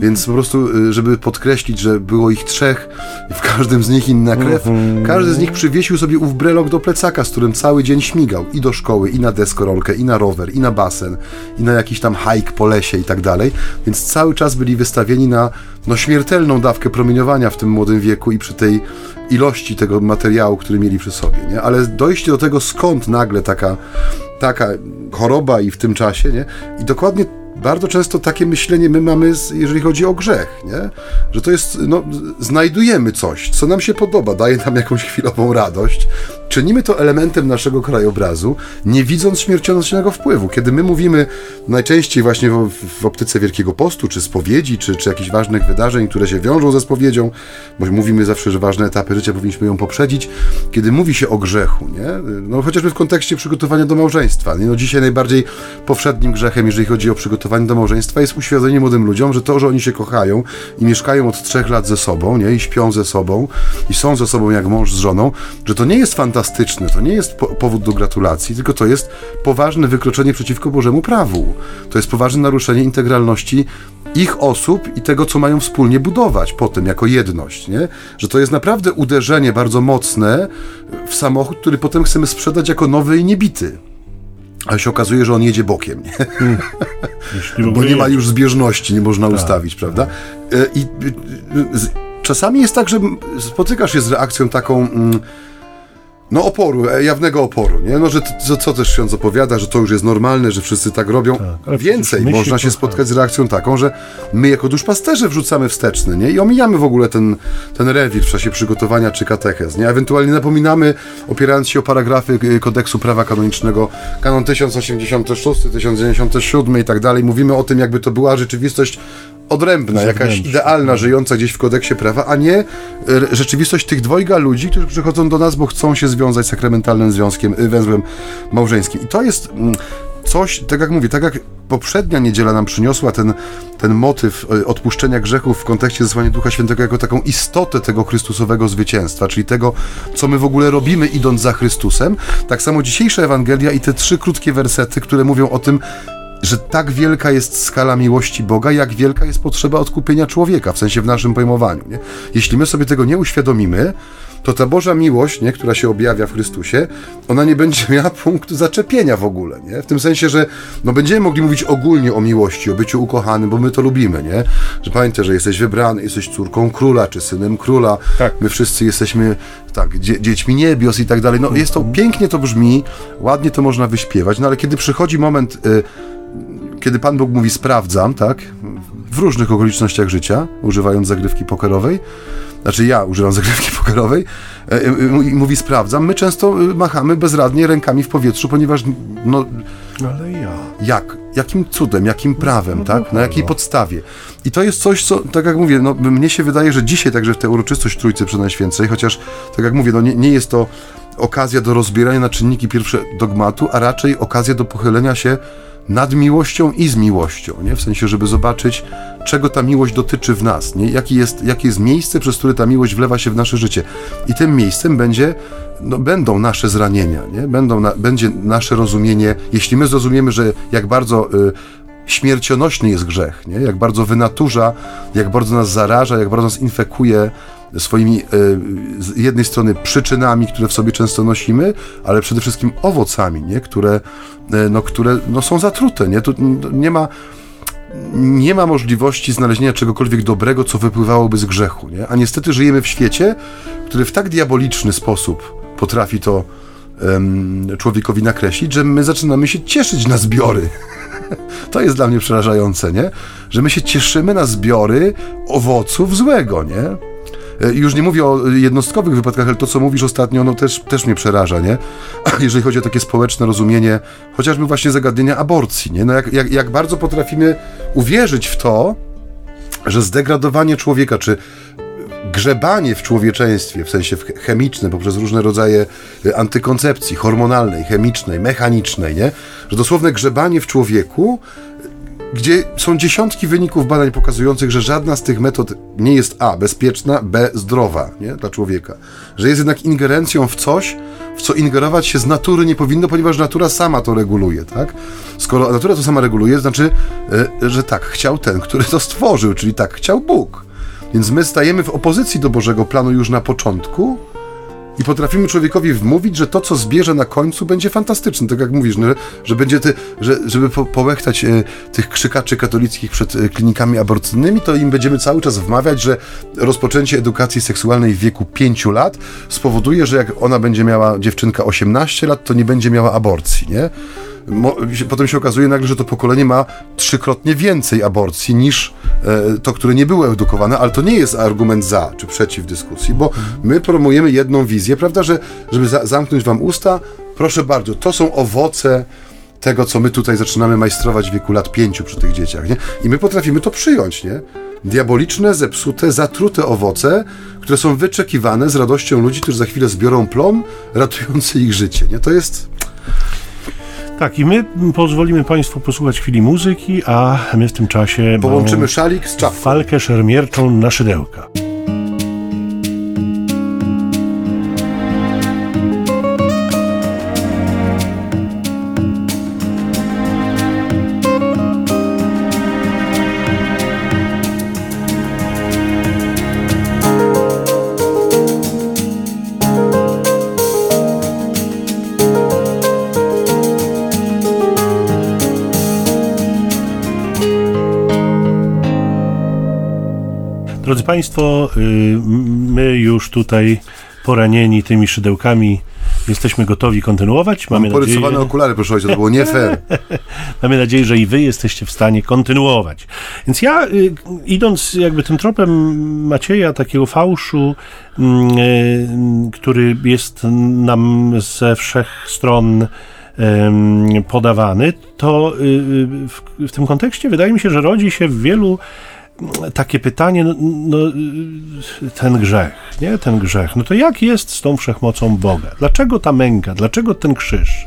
Więc po prostu, y, żeby podkreślić, że było ich trzech i w każdym z nich inna krew, mhm. każdy z nich przywiesił sobie ów brelok do plecaka, z którym cały dzień śmigał i do szkoły, i na deskorolkę, i na rower, i na basen, i na jakiś tam hike po lesie i tak dalej. Więc cały czas byli wystawieni na no, śmiertelną dawkę promieniowania w tym młodym wieku i przy tej ilości tego materiału, który mieli przy sobie. Nie? Ale dojście do tego, skąd nagle taka, taka choroba i w tym czasie, nie? i dokładnie bardzo często takie myślenie my mamy, jeżeli chodzi o grzech, nie? że to jest, no, znajdujemy coś, co nam się podoba, daje nam jakąś chwilową radość, czynimy to elementem naszego krajobrazu, nie widząc śmiercionośnego wpływu. Kiedy my mówimy najczęściej właśnie w, w optyce Wielkiego Postu, czy spowiedzi, czy, czy jakichś ważnych wydarzeń, które się wiążą ze spowiedzią, bo mówimy zawsze, że ważne etapy życia powinniśmy ją poprzedzić, kiedy mówi się o grzechu, nie? No, chociażby w kontekście przygotowania do małżeństwa. Nie? No, dzisiaj najbardziej powszednim grzechem, jeżeli chodzi o przygotowanie do małżeństwa, jest uświadomienie młodym ludziom, że to, że oni się kochają i mieszkają od trzech lat ze sobą, nie? i śpią ze sobą, i są ze sobą jak mąż z żoną, że to nie jest fantastyczne fantastyczne. To nie jest po powód do gratulacji, tylko to jest poważne wykroczenie przeciwko Bożemu prawu. To jest poważne naruszenie integralności ich osób i tego, co mają wspólnie budować potem jako jedność, nie? Że to jest naprawdę uderzenie bardzo mocne w samochód, który potem chcemy sprzedać jako nowy i niebity. Ale się okazuje, że on jedzie bokiem, nie? [laughs] Hmm. Bo nie ma już zbieżności, nie można tak. ustawić, prawda? E, I czasami jest tak, że spotykasz się z reakcją taką mm, no oporu, e, jawnego oporu, nie? No, że to, co też ksiądz opowiada, że to już jest normalne, że wszyscy tak robią. Tak, Więcej można się spotkać z reakcją taką, że my jako duszpasterze wrzucamy wsteczny, nie? I omijamy w ogóle ten, ten rewir w czasie przygotowania czy katechez, nie? Ewentualnie napominamy, opierając się o paragrafy y, kodeksu prawa kanonicznego, kanon 1086, 1097 i tak dalej, mówimy o tym, jakby to była rzeczywistość odrębna, jakaś idealna, żyjąca gdzieś w kodeksie prawa, a nie e, rzeczywistość tych dwojga ludzi, którzy przychodzą do nas, bo chcą się związać sakramentalnym związkiem, y, węzłem małżeńskim. I to jest mm, coś, tak jak mówię, tak jak poprzednia niedziela nam przyniosła ten, ten motyw e, odpuszczenia grzechów w kontekście zesłania Ducha Świętego jako taką istotę tego Chrystusowego zwycięstwa, czyli tego, co my w ogóle robimy idąc za Chrystusem, tak samo dzisiejsza Ewangelia i te trzy krótkie wersety, które mówią o tym, że tak wielka jest skala miłości Boga, jak wielka jest potrzeba odkupienia człowieka, w sensie w naszym pojmowaniu. Nie? Jeśli my sobie tego nie uświadomimy, to ta Boża miłość, nie, która się objawia w Chrystusie, ona nie będzie miała [laughs] punktu zaczepienia w ogóle, nie? W tym sensie, że no, będziemy mogli mówić ogólnie o miłości, o byciu ukochanym, bo my to lubimy, nie? Że pamiętaj, że jesteś wybrany, jesteś córką króla, czy synem króla, Tak. my wszyscy jesteśmy, tak, dzie dziećmi niebios i tak dalej. No jest to, pięknie to brzmi, ładnie to można wyśpiewać, no ale kiedy przychodzi moment... Y, kiedy Pan Bóg mówi sprawdzam, tak, w różnych okolicznościach życia, używając zagrywki pokerowej, znaczy ja używam [laughs] zagrywki pokerowej, e, e, i mówi sprawdzam, my często e, machamy bezradnie rękami w powietrzu, ponieważ no Ale ja. jak, jakim cudem, jakim prawem, no tak, na jakiej podstawie. I to jest coś, co, tak jak mówię, no mnie się wydaje, że dzisiaj także w tę uroczystość Trójcy Przenajświętszej, chociaż, tak jak mówię, no nie, nie jest to okazja do rozbierania na czynniki pierwsze dogmatu, a raczej okazja do pochylenia się nad miłością i z miłością, nie? W sensie, żeby zobaczyć, czego ta miłość dotyczy w nas, nie? Jaki jest, jakie jest miejsce, przez które ta miłość wlewa się w nasze życie. I tym miejscem będzie, no, będą nasze zranienia, nie? Będą na, będzie nasze rozumienie, jeśli my zrozumiemy, że jak bardzo y, śmiercionośny jest grzech, nie? jak bardzo wynaturza, jak bardzo nas zaraża, jak bardzo nas infekuje swoimi e, z jednej strony przyczynami, które w sobie często nosimy, ale przede wszystkim owocami, nie? które, e, no, które no, są zatrute. Nie? Tu nie ma nie ma możliwości znalezienia czegokolwiek dobrego, co wypływałoby z grzechu. Nie? A niestety żyjemy w świecie, który w tak diaboliczny sposób potrafi to człowiekowi nakreślić, że my zaczynamy się cieszyć na zbiory. [laughs] To jest dla mnie przerażające, nie? Że my się cieszymy na zbiory owoców złego, nie? E, Już nie mówię o jednostkowych wypadkach, ale to, co mówisz ostatnio, no też, też mnie przeraża, nie? Jeżeli chodzi o takie społeczne rozumienie, chociażby właśnie zagadnienia aborcji, nie? No jak, jak, jak bardzo potrafimy uwierzyć w to, że zdegradowanie człowieka, czy grzebanie w człowieczeństwie, w sensie chemicznym, poprzez różne rodzaje y, antykoncepcji hormonalnej, chemicznej, mechanicznej, nie? Że dosłowne grzebanie w człowieku gdzie są dziesiątki wyników badań pokazujących, że żadna z tych metod nie jest A bezpieczna, B zdrowa nie? dla człowieka. Że jest jednak ingerencją w coś, w co ingerować się z natury nie powinno, ponieważ natura sama to reguluje, tak? Skoro natura to sama reguluje, znaczy, y, że tak chciał ten, który to stworzył, czyli tak chciał Bóg. Więc my stajemy w opozycji do Bożego planu już na początku, i potrafimy człowiekowi wmówić, że to, co zbierze na końcu, będzie fantastyczne. Tak jak mówisz, no, że będzie ty, że, żeby po, połechtać e, tych krzykaczy katolickich przed e, klinikami aborcyjnymi, to im będziemy cały czas wmawiać, że rozpoczęcie edukacji seksualnej w wieku 5 lat spowoduje, że jak ona będzie miała dziewczynka 18 lat, to nie będzie miała aborcji, nie? Mo, potem się okazuje nagle, że to pokolenie ma trzykrotnie więcej aborcji niż to, które nie było edukowane, ale to nie jest argument za czy przeciw dyskusji, bo my promujemy jedną wizję, prawda, że żeby za, zamknąć wam usta, proszę bardzo, to są owoce tego, co my tutaj zaczynamy majstrować w wieku lat pięciu przy tych dzieciach, nie? I my potrafimy to przyjąć, nie? Diaboliczne, zepsute, zatrute owoce, które są wyczekiwane z radością ludzi, którzy za chwilę zbiorą plon ratujący ich życie, nie? To jest... Tak, i my pozwolimy Państwu posłuchać chwili muzyki, a my w tym czasie Połączymy szalik z czapką. walkę szermierczą na szydełka. Państwo, y, my już tutaj poranieni tymi szydełkami jesteśmy gotowi kontynuować. Mamy Mam porysowane nadzieję, okulary, proszę ojca, to było nie fair. [laughs] mamy nadzieję, że i Wy jesteście w stanie kontynuować. Więc ja, y, idąc jakby tym tropem Macieja, takiego fałszu, mm, y, który jest nam ze wszech stron podawany, to w, w tym kontekście wydaje mi się, że rodzi się w wielu takie pytanie, no, no, ten grzech, nie, ten grzech, no to jak jest z tą wszechmocą Boga? Dlaczego ta męka? Dlaczego ten krzyż?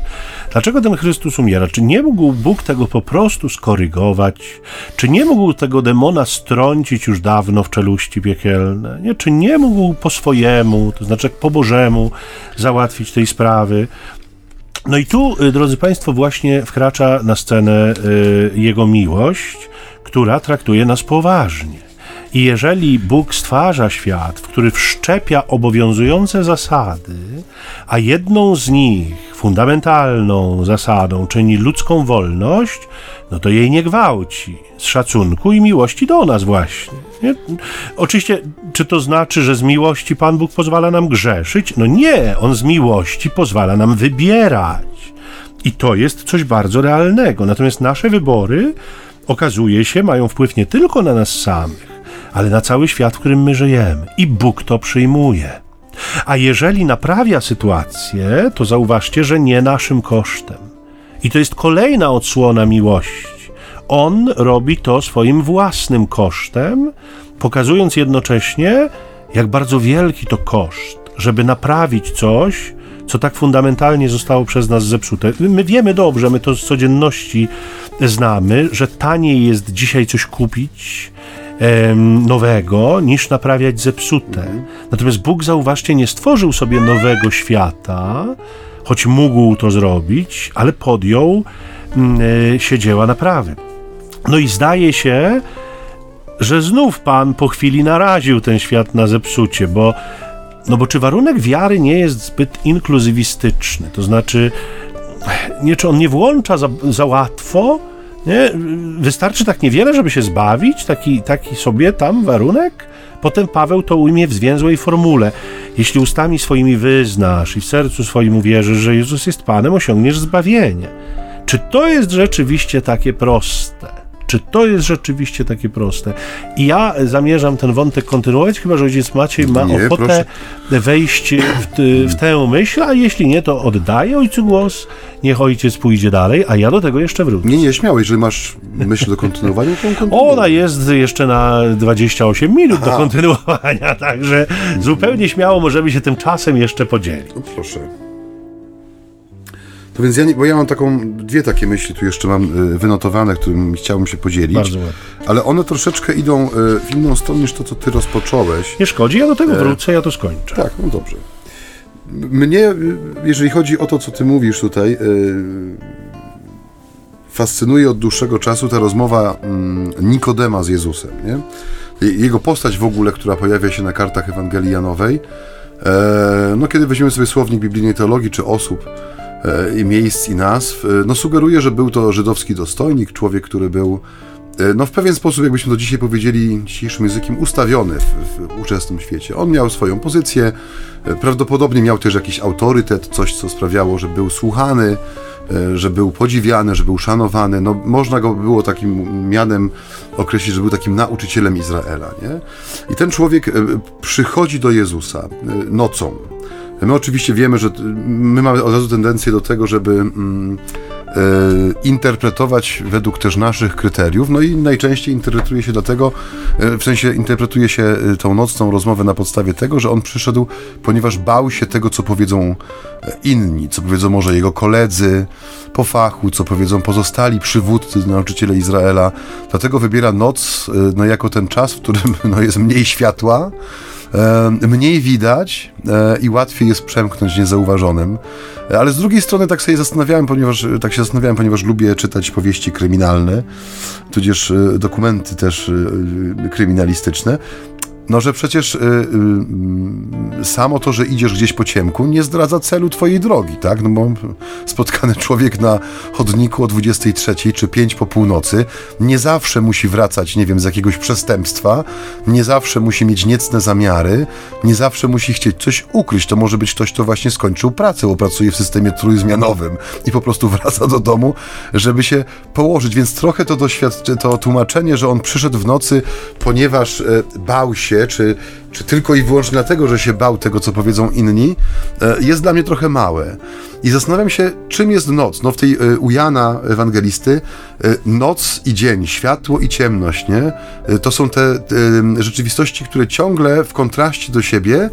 Dlaczego ten Chrystus umiera? Czy nie mógł Bóg tego po prostu skorygować? Czy nie mógł tego demona strącić już dawno w czeluści piekielne? Nie? Czy nie mógł po swojemu, to znaczy po Bożemu załatwić tej sprawy? No i tu, y, drodzy Państwo, właśnie wkracza na scenę y, Jego miłość, która traktuje nas poważnie. I jeżeli Bóg stwarza świat, w który wszczepia obowiązujące zasady, a jedną z nich, fundamentalną zasadą, czyni ludzką wolność, no to jej nie gwałci, z szacunku i miłości do nas właśnie. Nie? Oczywiście, czy to znaczy, że z miłości Pan Bóg pozwala nam grzeszyć? No nie, On z miłości pozwala nam wybierać. I to jest coś bardzo realnego. Natomiast nasze wybory, okazuje się, mają wpływ nie tylko na nas samych, ale na cały świat, w którym my żyjemy. I Bóg to przyjmuje. A jeżeli naprawia sytuację, to zauważcie, że nie naszym kosztem. I to jest kolejna odsłona miłości. On robi to swoim własnym kosztem, pokazując jednocześnie, jak bardzo wielki to koszt, żeby naprawić coś, co tak fundamentalnie zostało przez nas zepsute. My wiemy dobrze, my to z codzienności znamy, że taniej jest dzisiaj coś kupić nowego, niż naprawiać zepsute. Natomiast Bóg, zauważcie, nie stworzył sobie nowego świata, choć mógł to zrobić, ale podjął mm, e, się dzieła naprawy. No i zdaje się, że znów Pan po chwili naraził ten świat na zepsucie, bo no bo czy warunek wiary nie jest zbyt inkluzywistyczny? To znaczy, nie, czy on nie włącza za, za łatwo? Nie? Wystarczy tak niewiele, żeby się zbawić? Taki, taki sobie tam warunek? Potem Paweł to ujmie w zwięzłej formule. Jeśli ustami swoimi wyznasz i w sercu swoim uwierzysz, że Jezus jest Panem, osiągniesz zbawienie. Czy to jest rzeczywiście takie proste? Czy to jest rzeczywiście takie proste? I ja zamierzam ten wątek kontynuować, chyba że ojciec Maciej ma Nie, ochotę proszę. wejść w, w tę myśl, a jeśli nie, to oddaję ojcu głos, niech ojciec pójdzie dalej, a ja do tego jeszcze wrócę. Nie, nie, śmiało, jeżeli masz myśl do kontynuowania, to kontynuuj. Ona jest jeszcze na 28 minut do Aha. kontynuowania, [laughs] także zupełnie śmiało możemy się tym czasem jeszcze podzielić. No proszę. To więc ja, nie, bo ja mam taką, dwie takie myśli tu jeszcze mam y, wynotowane, którymi chciałbym się podzielić. Bardzo ładnie. Ale one troszeczkę idą y, w inną stronę niż to, co ty rozpocząłeś. Nie szkodzi, ja do tego wrócę, ja to skończę. Tak, no dobrze. Mnie, y, jeżeli chodzi o to, co ty mówisz tutaj, fascynuje od dłuższego czasu ta rozmowa mm, Nikodema z Jezusem, nie? Je- Jego postać w ogóle, która pojawia się na kartach Ewangelii Janowej. E, no, kiedy weźmiemy sobie słownik biblijnej teologii, czy osób, e, i miejsc, i nazw, e, no sugeruje, że był to żydowski dostojnik, człowiek, który był e, no w pewien sposób, jakbyśmy to dzisiaj powiedzieli dzisiejszym językiem, ustawiony w, w ówczesnym świecie. On miał swoją pozycję, e, prawdopodobnie miał też jakiś autorytet, coś, co sprawiało, że był słuchany, e, że był podziwiany, że był szanowany. No, można go było takim mianem określić, że był takim nauczycielem Izraela. Nie? I ten człowiek e, przychodzi do Jezusa e, nocą. My oczywiście wiemy, że my mamy od razu tendencję do tego, żeby mm, e, interpretować według też naszych kryteriów, no i najczęściej interpretuje się dlatego, e, w sensie interpretuje się e, tą nocną rozmowę na podstawie tego, że on przyszedł, ponieważ bał się tego, co powiedzą e, inni, co powiedzą może jego koledzy po fachu, co powiedzą pozostali przywódcy, nauczyciele Izraela. Dlatego wybiera noc e, no, jako ten czas, w którym [laughs] no, jest mniej światła, mniej widać e, i łatwiej jest przemknąć niezauważonym. E, Ale z drugiej strony tak sobie zastanawiałem, ponieważ tak się zastanawiałem, ponieważ lubię czytać powieści kryminalne, tudzież e, dokumenty też e, kryminalistyczne. No, że przecież y, y, y, samo to, że idziesz gdzieś po ciemku, nie zdradza celu twojej drogi, tak? No bo spotkany człowiek na chodniku o 23 czy 5 po północy nie zawsze musi wracać, nie wiem, z jakiegoś przestępstwa, nie zawsze musi mieć niecne zamiary, nie zawsze musi chcieć coś ukryć. To może być ktoś, kto właśnie skończył pracę, bo pracuje w systemie trójzmianowym i po prostu [laughs] wraca do domu, żeby się położyć. Więc trochę to doświadczy, to tłumaczenie, że on przyszedł w nocy, ponieważ e, bał się, czy, czy tylko i wyłącznie dlatego, że się bał tego, co powiedzą inni, e, jest dla mnie trochę małe. I zastanawiam się, czym jest noc. No w tej e, u Jana Ewangelisty e, noc i dzień, światło i ciemność, nie? To są te e, rzeczywistości, które ciągle w kontraście do siebie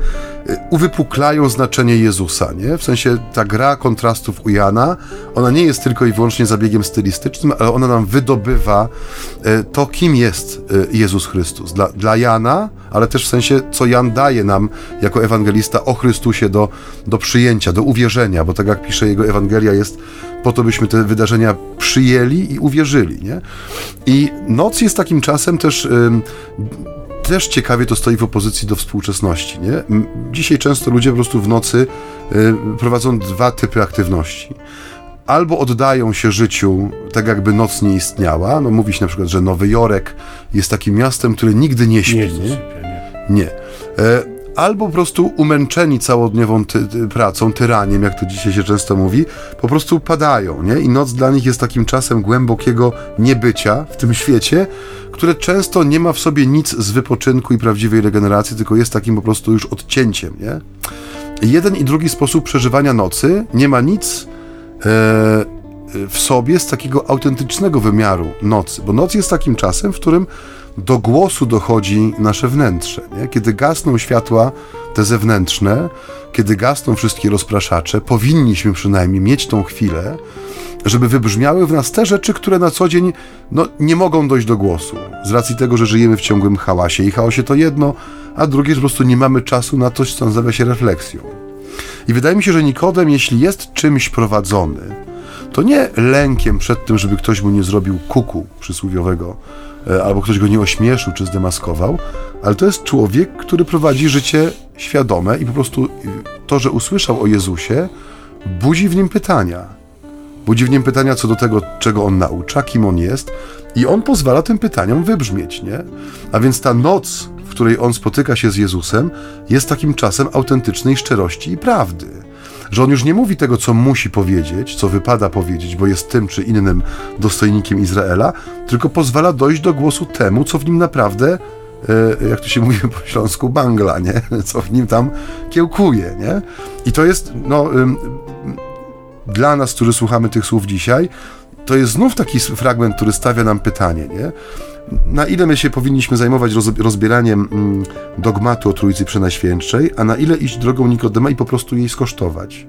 uwypuklają znaczenie Jezusa, nie? W sensie ta gra kontrastów u Jana, ona nie jest tylko i wyłącznie zabiegiem stylistycznym, ale ona nam wydobywa to, kim jest Jezus Chrystus. Dla, dla Jana, ale też w sensie, co Jan daje nam jako ewangelista o Chrystusie do, do przyjęcia, do uwierzenia, bo tak jak pisze jego Ewangelia, jest po to, byśmy te wydarzenia przyjęli i uwierzyli, nie? I noc jest takim czasem też też ciekawie to stoi w opozycji do współczesności. Nie? Dzisiaj często ludzie po prostu w nocy y, prowadzą dwa typy aktywności. Albo oddają się życiu tak, jakby noc nie istniała. No, mówi się na przykład, że Nowy Jorek jest takim miastem, które nigdy nie śpi. Nie, Nie. Nie. E, albo po prostu umęczeni całodniową ty, pracą, tyraniem, jak to dzisiaj się często mówi, po prostu padają, nie? I noc dla nich jest takim czasem głębokiego niebycia w tym świecie, które często nie ma w sobie nic z wypoczynku i prawdziwej regeneracji, tylko jest takim po prostu już odcięciem, nie? Jeden i drugi sposób przeżywania nocy nie ma nic e, w sobie z takiego autentycznego wymiaru nocy, bo noc jest takim czasem, w którym do głosu dochodzi nasze wnętrze. Nie? Kiedy gasną światła te zewnętrzne, kiedy gasną wszystkie rozpraszacze, powinniśmy przynajmniej mieć tą chwilę, żeby wybrzmiały w nas te rzeczy, które na co dzień no, nie mogą dojść do głosu. Z racji tego, że żyjemy w ciągłym hałasie. I chaosie to jedno, a drugie, że po prostu nie mamy czasu na coś, co nazywa się refleksją. I wydaje mi się, że Nikodem, jeśli jest czymś prowadzony, to nie lękiem przed tym, żeby ktoś mu nie zrobił kuku przysłowiowego, e, albo ktoś go nie ośmieszył czy zdemaskował, ale to jest człowiek, który prowadzi życie świadome i po prostu to, że usłyszał o Jezusie, budzi w nim pytania. Budzi w nim pytania co do tego, czego on naucza, kim on jest, i on pozwala tym pytaniom wybrzmieć, nie? A więc ta noc, w której on spotyka się z Jezusem, jest takim czasem autentycznej szczerości i prawdy. Że on już nie mówi tego, co musi powiedzieć, co wypada powiedzieć, bo jest tym czy innym dostojnikiem Izraela, tylko pozwala dojść do głosu temu, co w nim naprawdę e, jak to się [laughs] mówi po śląsku, bangla, nie? Co w nim tam kiełkuje, nie? I to jest, no, dla nas, którzy słuchamy tych słów dzisiaj, to jest znów taki fragment, który stawia nam pytanie, nie? Na ile my się powinniśmy zajmować rozbieraniem mm, dogmatu o Trójcy Przenajświętszej, a na ile iść drogą Nikodema i po prostu jej skosztować?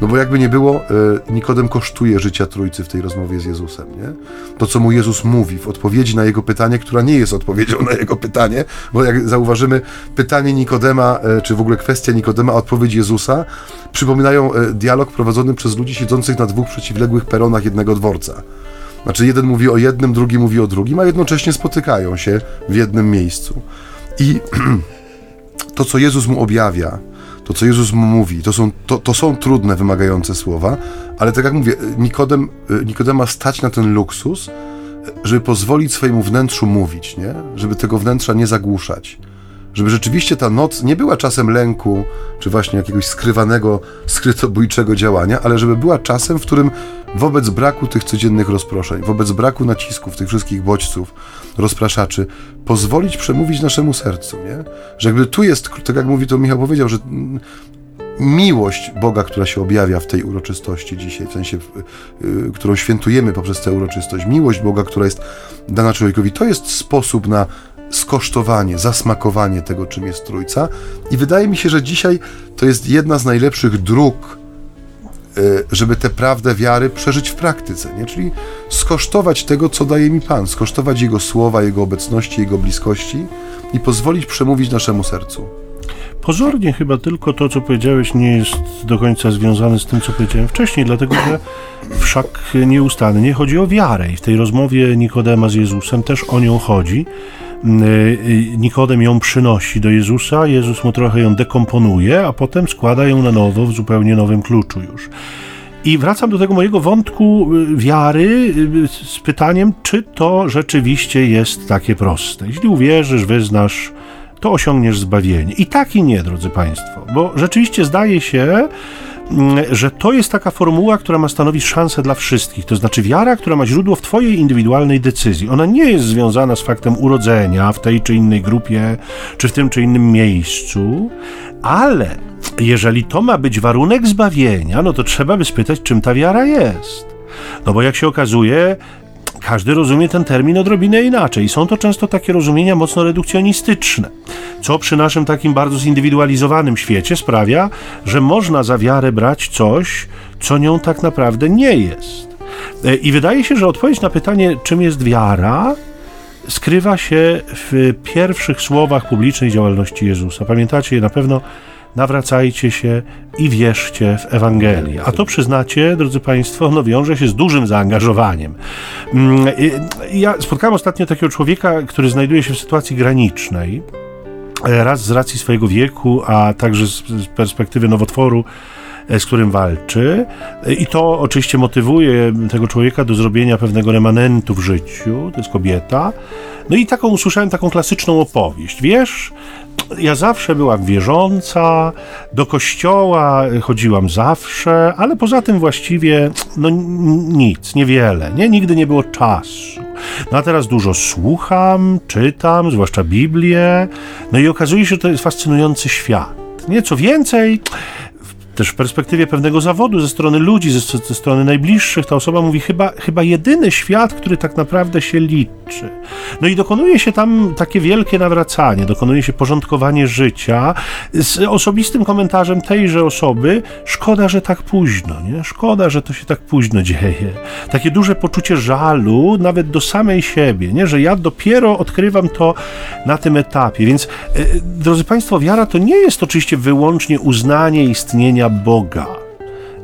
No bo jakby nie było, e, Nikodem kosztuje życia Trójcy w tej rozmowie z Jezusem, nie? To, co mu Jezus mówi w odpowiedzi na jego pytanie, która nie jest odpowiedzią na jego pytanie, bo jak zauważymy, pytanie Nikodema, e, czy w ogóle kwestia Nikodema, odpowiedź Jezusa przypominają e, dialog prowadzony przez ludzi siedzących na dwóch przeciwległych peronach jednego dworca. Znaczy jeden mówi o jednym, drugi mówi o drugim, a jednocześnie spotykają się w jednym miejscu. I [clears throat] to, co Jezus mu objawia, to, co Jezus mu mówi, to są, to, to są trudne, wymagające słowa, ale tak jak mówię, Nikodem, Nikodema stać na ten luksus, żeby pozwolić swojemu wnętrzu mówić, nie? żeby tego wnętrza nie zagłuszać żeby rzeczywiście ta noc nie była czasem lęku, czy właśnie jakiegoś skrywanego, skrytobójczego działania, ale żeby była czasem, w którym wobec braku tych codziennych rozproszeń, wobec braku nacisków, tych wszystkich bodźców, rozpraszaczy, pozwolić przemówić naszemu sercu, nie? Że jakby tu jest, tak jak mówi to Michał powiedział, że miłość Boga, która się objawia w tej uroczystości dzisiaj, w sensie, y, którą świętujemy poprzez tę uroczystość, miłość Boga, która jest dana człowiekowi, to jest sposób na skosztowanie, zasmakowanie tego, czym jest Trójca. I wydaje mi się, że dzisiaj to jest jedna z najlepszych dróg, e, żeby tę prawdę wiary przeżyć w praktyce, nie? czyli skosztować tego, co daje mi Pan, skosztować Jego słowa, Jego obecności, Jego bliskości i pozwolić przemówić naszemu sercu. Pozornie chyba tylko to, co powiedziałeś, nie jest do końca związane z tym, co powiedziałem wcześniej, dlatego że wszak nieustannie chodzi o wiarę i w tej rozmowie Nikodema z Jezusem też o nią chodzi. Y, y, Nikodem ją przynosi do Jezusa, Jezus mu trochę ją dekomponuje, a potem składa ją na nowo w zupełnie nowym kluczu już. I wracam do tego mojego wątku y, wiary z pytaniem, czy to rzeczywiście jest takie proste. Jeśli uwierzysz, wyznasz, to osiągniesz zbawienie. I tak i nie, drodzy Państwo, bo rzeczywiście zdaje się, że to jest taka formuła, która ma stanowić szansę dla wszystkich. To znaczy wiara, która ma źródło w Twojej indywidualnej decyzji. Ona nie jest związana z faktem urodzenia w tej czy innej grupie, czy w tym czy innym miejscu, ale jeżeli to ma być warunek zbawienia, no to trzeba by spytać, czym ta wiara jest. No bo jak się okazuje, każdy rozumie ten termin odrobinę inaczej. Są to często takie rozumienia mocno redukcjonistyczne, co przy naszym takim bardzo zindywidualizowanym świecie sprawia, że można za wiarę brać coś, co nią tak naprawdę nie jest. E, I wydaje się, że odpowiedź na pytanie, czym jest wiara, skrywa się w pierwszych słowach publicznej działalności Jezusa. Pamiętacie je na pewno nawracajcie się i wierzcie w Ewangelię. A to przyznacie, drodzy Państwo, no wiąże się z dużym zaangażowaniem. Mm, ja spotkałem ostatnio takiego człowieka, który znajduje się w sytuacji granicznej. E, raz z racji swojego wieku, a także z perspektywy nowotworu, z którym walczy. E, I to oczywiście motywuje tego człowieka do zrobienia pewnego remanentu w życiu. To jest kobieta. No i taką usłyszałem taką klasyczną opowieść. Wiesz, ja zawsze byłam wierząca, do kościoła chodziłam zawsze, ale poza tym właściwie no nic, niewiele, nie? Nigdy nie było czasu. No a teraz dużo słucham, czytam, zwłaszcza Biblię, no i okazuje się, że to jest fascynujący świat. Nie, co więcej, też w perspektywie pewnego zawodu ze strony ludzi, ze, ze, strony najbliższych, ta osoba mówi chyba, chyba jedyny świat, który tak naprawdę się liczy. No i dokonuje się tam takie wielkie nawracanie, dokonuje się porządkowanie życia z osobistym komentarzem tejże osoby. Szkoda, że tak późno, nie? Szkoda, że to się tak późno dzieje. Takie duże poczucie żalu, nawet do samej siebie, nie? Że ja dopiero odkrywam to na tym etapie. Więc, e, drodzy Państwo, wiara to nie jest oczywiście wyłącznie uznanie istnienia Boga.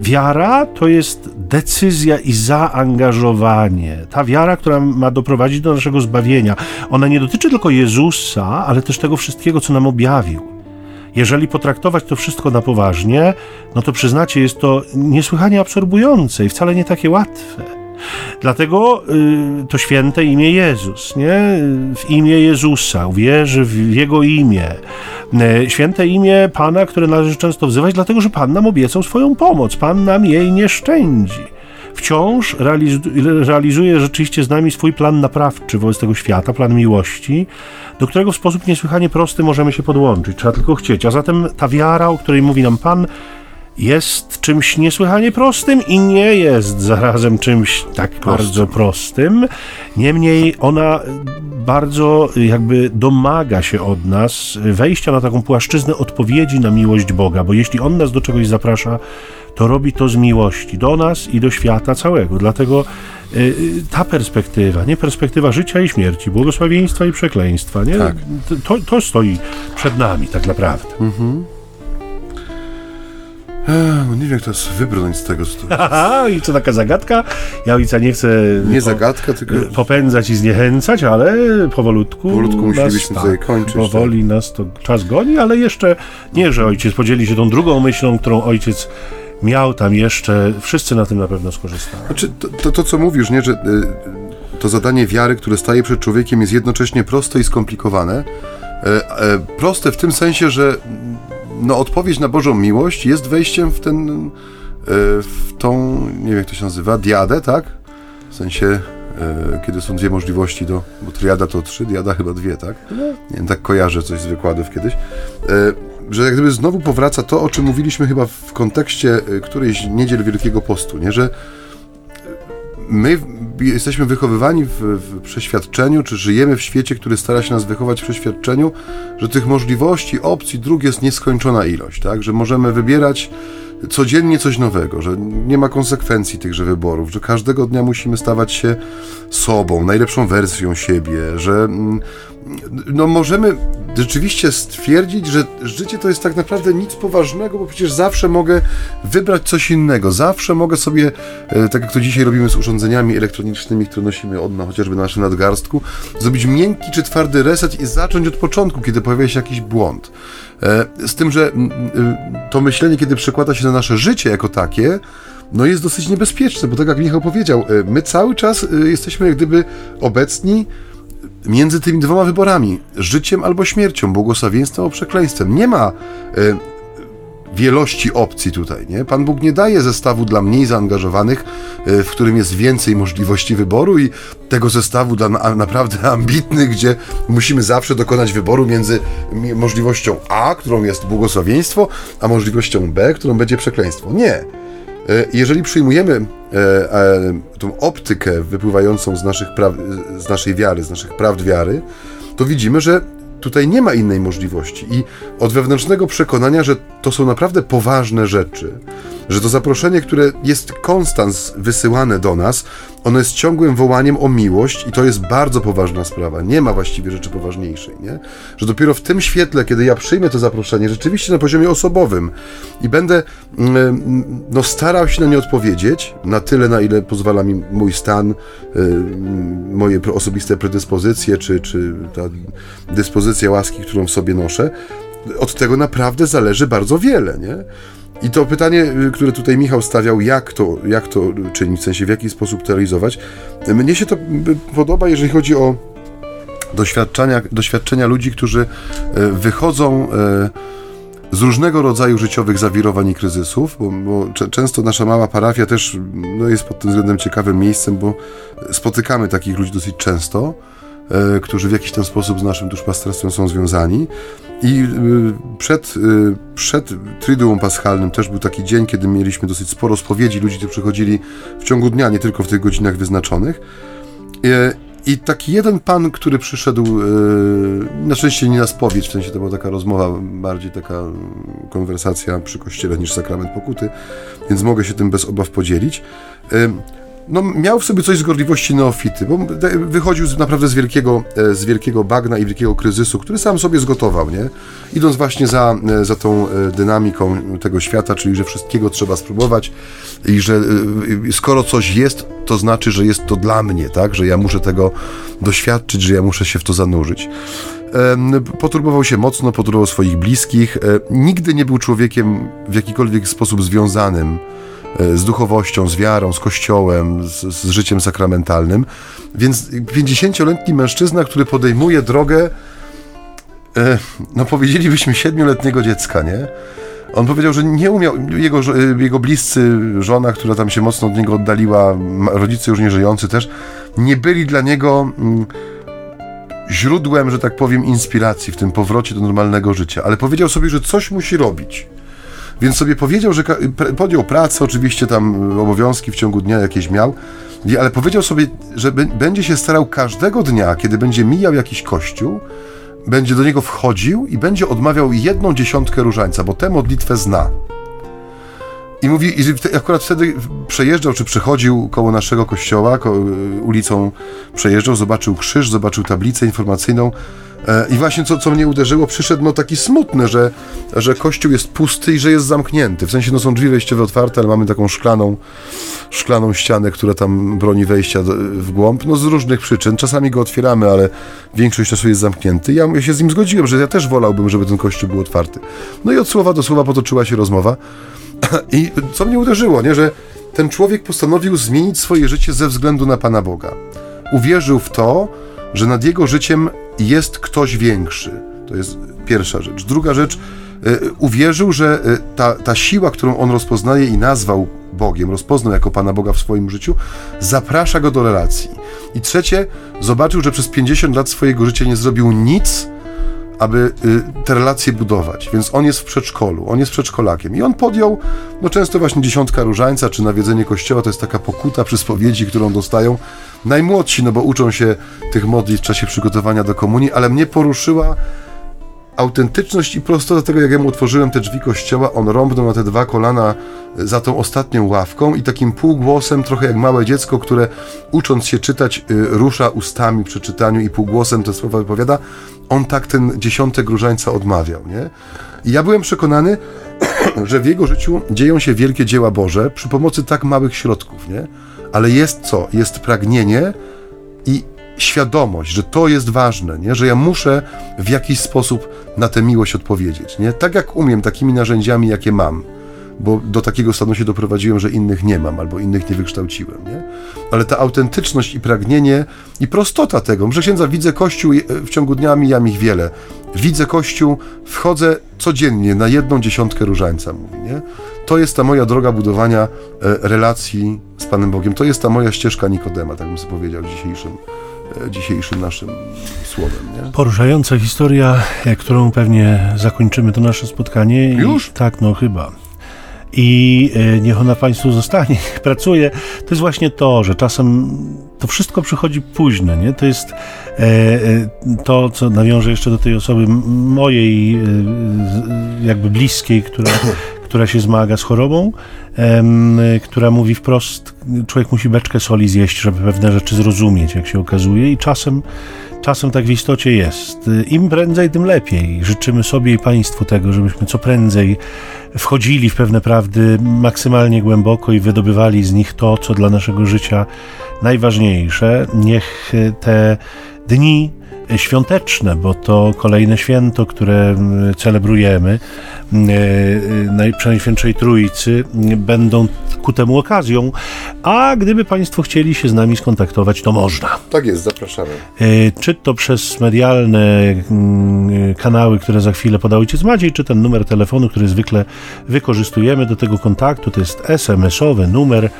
Wiara to jest decyzja i zaangażowanie. Ta wiara, która ma doprowadzić do naszego zbawienia, ona nie dotyczy tylko Jezusa, ale też tego wszystkiego, co nam objawił. Jeżeli potraktować to wszystko na poważnie, no to przyznacie, jest to niesłychanie absorbujące i wcale nie takie łatwe. Dlatego y, to święte imię Jezus, nie? W imię Jezusa, uwierzy w Jego imię. Y, święte imię Pana, które należy często wzywać, dlatego że Pan nam obiecał swoją pomoc, Pan nam jej nie szczędzi. Wciąż realizuje rzeczywiście z nami swój plan naprawczy wobec tego świata, plan miłości, do którego w sposób niesłychanie prosty możemy się podłączyć. Trzeba tylko chcieć. A zatem ta wiara, o której mówi nam Pan, jest czymś niesłychanie prostym i nie jest zarazem czymś tak bardzo prostym. Niemniej ona bardzo jakby domaga się od nas wejścia na taką płaszczyznę odpowiedzi na miłość Boga, bo jeśli On nas do czegoś zaprasza, to robi to z miłości do nas i do świata całego. Dlatego y, ta perspektywa, nie perspektywa życia i śmierci, błogosławieństwa i przekleństwa, nie? Tak. To, to stoi przed nami tak naprawdę. Mhm. Nie wiem, jak teraz wybrnąć z tego. [laughs] Aha, i co taka zagadka? Ja ojca nie chcę nie zagadka, tylko popędzać i zniechęcać, ale powolutku. Powolutku musielibyśmy tak, tutaj kończyć. Powoli tak. nas to czas goni, ale jeszcze nie, że ojciec podzieli się tą drugą myślą, którą ojciec miał tam jeszcze. Wszyscy na tym na pewno skorzystają. Znaczy, to, to, to co mówisz, nie, że y, to zadanie wiary, które staje przed człowiekiem, jest jednocześnie proste i skomplikowane. E, e, proste w tym sensie, że no, odpowiedź na Bożą miłość jest wejściem w ten, e, w tą, nie wiem jak to się nazywa, diadę, tak? W sensie, e, kiedy są dwie możliwości do, bo triada to trzy, diada chyba dwie, tak? Nie wiem, tak kojarzę coś z wykładów kiedyś. E, że jak gdyby znowu powraca to, o czym mówiliśmy chyba w kontekście którejś niedziel Wielkiego Postu, nie? Że my jesteśmy wychowywani w, w, przeświadczeniu, czy żyjemy w świecie, który stara się nas wychować w przeświadczeniu, że tych możliwości, opcji, dróg jest nieskończona ilość, tak? Że możemy wybierać codziennie coś nowego, że nie ma konsekwencji tychże wyborów, że każdego dnia musimy stawać się sobą, najlepszą wersją siebie, że mm, no możemy rzeczywiście stwierdzić, że życie to jest tak naprawdę nic poważnego, bo przecież zawsze mogę wybrać coś innego, zawsze mogę sobie, e, tak jak to dzisiaj robimy z urządzeniami elektronicznymi, które nosimy od, no, chociażby na naszym nadgarstku, zrobić miękki czy twardy reset i zacząć od początku, kiedy pojawia się jakiś błąd. E, z tym, że to myślenie, kiedy przekłada się na nasze życie jako takie, no jest dosyć niebezpieczne, bo tak jak Michał powiedział, e, my cały czas jesteśmy jak gdyby obecni między tymi dwoma wyborami, życiem albo śmiercią, błogosławieństwem albo przekleństwem. Nie ma y, wielości opcji tutaj, nie? Pan Bóg nie daje zestawu dla mniej zaangażowanych, y, w którym jest więcej możliwości wyboru i tego zestawu dla na, naprawdę [laughs] ambitnych, gdzie musimy zawsze dokonać wyboru między możliwością A, którą jest błogosławieństwo, a możliwością B, którą będzie przekleństwo. Nie. E, jeżeli przyjmujemy e, e, tą optykę wypływającą z, naszych pra- z naszej wiary, z naszych prawd wiary, to widzimy, że tutaj nie ma innej możliwości. I od wewnętrznego przekonania, że to są naprawdę poważne rzeczy, że to zaproszenie, które jest konstans wysyłane do nas, ono jest ciągłym wołaniem o miłość i to jest bardzo poważna sprawa. Nie ma właściwie rzeczy poważniejszej, nie? Że dopiero w tym świetle, kiedy ja przyjmę to zaproszenie, rzeczywiście na poziomie osobowym i będę mm, mm, no, starał się na nie odpowiedzieć na tyle, na ile pozwala mi mój stan, y, moje osobiste predyspozycje, czy, czy ta dyspozycja łaski, którą w sobie noszę, od tego naprawdę zależy bardzo wiele, nie? I to pytanie, y, które tutaj Michał stawiał, jak to, jak to czynić, w sensie w jaki sposób to realizować, mnie się to podoba, jeżeli chodzi o doświadczenia, doświadczenia ludzi, którzy y, wychodzą y, z różnego rodzaju życiowych zawirowań i kryzysów, bo, bo często nasza mała parafia też no, jest pod tym względem ciekawym miejscem, bo spotykamy takich ludzi dosyć często, którzy w jakiś ten sposób z naszym duszpasterstwem są związani. I y, przed, y, przed Triduum Paschalnym też był taki dzień, kiedy mieliśmy dosyć sporo spowiedzi, ludzi, którzy przychodzili w ciągu dnia, nie tylko w tych godzinach wyznaczonych. I taki jeden pan, który przyszedł, na szczęście nie na spowiedź, w sensie to była taka rozmowa, bardziej taka konwersacja przy kościele niż sakrament pokuty, więc mogę się tym bez obaw podzielić no, miał w sobie coś z gorliwości neofity, bo wychodził z, naprawdę z wielkiego, e, z wielkiego bagna i wielkiego kryzysu, który sam sobie zgotował, nie? Idąc właśnie za, e, za tą e, dynamiką tego świata, czyli że wszystkiego trzeba spróbować i że skoro coś jest, to znaczy, że jest to dla mnie, tak? Że ja muszę tego doświadczyć, że ja muszę się w to zanurzyć. Poturbował się mocno, poturbował swoich bliskich. Nigdy nie był człowiekiem w jakikolwiek sposób związanym z duchowością, z wiarą, z kościołem, z, z życiem sakramentalnym. Więc 50-letni mężczyzna, który podejmuje drogę, e, no powiedzielibyśmy, siedmioletniego dziecka, nie? On powiedział, że nie umiał, jego, e, jego bliscy, żona, która tam się mocno od niego oddaliła, rodzice już nie żyjący też, nie byli dla niego mm, źródłem, że tak powiem, inspiracji w tym powrocie do normalnego życia, ale powiedział sobie, że coś musi robić. Więc sobie powiedział, że podjął pracę, oczywiście tam obowiązki w ciągu dnia jakieś miał, ale powiedział sobie, że będzie się starał każdego dnia, kiedy będzie mijał jakiś kościół, będzie do niego wchodził i będzie odmawiał jedną dziesiątkę różańca, bo tę modlitwę zna. I mówi, i akurat wtedy przejeżdżał, czy przechodził koło naszego kościoła, ulicą przejeżdżał, zobaczył krzyż, zobaczył tablicę informacyjną, E, I właśnie co, co mnie uderzyło, przyszedł no taki smutny, że, że kościół jest pusty i że jest zamknięty. W sensie no są drzwi wejściowe otwarte, ale mamy taką szklaną, szklaną ścianę, która tam broni wejścia do, w głąb. No z różnych przyczyn. Czasami go otwieramy, ale większość czasu jest zamknięty. Ja, ja się z nim zgodziłem, że ja też wolałbym, żeby ten kościół był otwarty. No i od słowa do słowa potoczyła się rozmowa. I co mnie uderzyło, nie, że ten człowiek postanowił zmienić swoje życie ze względu na Pana Boga. Uwierzył w to, że nad jego życiem jest ktoś większy. To jest pierwsza rzecz. Druga rzecz, y, uwierzył, że y, ta, ta siła, którą on rozpoznaje i nazwał Bogiem, rozpoznał jako Pana Boga w swoim życiu, zaprasza go do relacji. I trzecie, zobaczył, że przez 50 lat swojego życia nie zrobił nic, aby y, te relacje budować. Więc on jest w przedszkolu, on jest przedszkolakiem. I on podjął, no często właśnie dziesiątka różańca, czy nawiedzenie kościoła, to jest taka pokuta przy spowiedzi, którą dostają najmłodsi, no bo uczą się tych modlitw w czasie przygotowania do komunii, ale mnie poruszyła autentyczność i prostota tego, jak ja mu otworzyłem te drzwi kościoła, on rąbnął na te dwa kolana za tą ostatnią ławką i takim półgłosem, trochę jak małe dziecko, które ucząc się czytać, y, rusza ustami przy czytaniu i półgłosem te słowa wypowiada, on tak ten dziesiątek różańca odmawiał, nie? I ja byłem przekonany, [clears throat] że w jego życiu dzieją się wielkie dzieła Boże przy pomocy tak małych środków, nie? Ale jest co? Jest pragnienie i świadomość, że to jest ważne, nie? że ja muszę w jakiś sposób na tę miłość odpowiedzieć. Nie? Tak jak umiem, takimi narzędziami, jakie mam, bo do takiego stanu się doprowadziłem, że innych nie mam albo innych nie wykształciłem. Nie? Ale ta autentyczność i pragnienie i prostota tego, że księdza widzę Kościół, w ciągu dnia mijam ich wiele. Widzę Kościół, wchodzę codziennie na jedną dziesiątkę różańca, mówi. Nie? To jest ta moja droga budowania e, relacji z Panem Bogiem. To jest ta moja ścieżka Nikodema, tak bym sobie powiedział dzisiejszym E, dzisiejszym naszym słowem. Nie? Poruszająca historia, którą pewnie zakończymy to nasze spotkanie. Już? I, tak, no chyba. I e, niech ona Państwu zostanie, [laughs] pracuje. To jest właśnie to, że czasem to wszystko przychodzi późno, nie? To jest e, to, co nawiąże jeszcze do tej osoby mojej, jakby bliskiej, która [coughs] która się zmaga z chorobą, która mówi wprost, człowiek musi beczkę soli zjeść, żeby pewne rzeczy zrozumieć, jak się okazuje i czasem Czasem tak w istocie jest. Im prędzej, tym lepiej. Życzymy sobie i Państwu tego, żebyśmy co prędzej wchodzili w pewne prawdy maksymalnie głęboko i wydobywali z nich to, co dla naszego życia najważniejsze. Niech te dni świąteczne, bo to kolejne święto, które mm, celebrujemy, mm, e, Najprzenajświętszej Trójcy, będą ku temu okazją, a gdyby Państwo chcieli się z nami skontaktować, to można. Tak jest, zapraszamy. E, czy to przez medialne mm, kanały, które za chwilę poda Ojciec Maciej, czy ten numer telefonu, który zwykle wykorzystujemy do tego kontaktu, to jest SMS-owy numer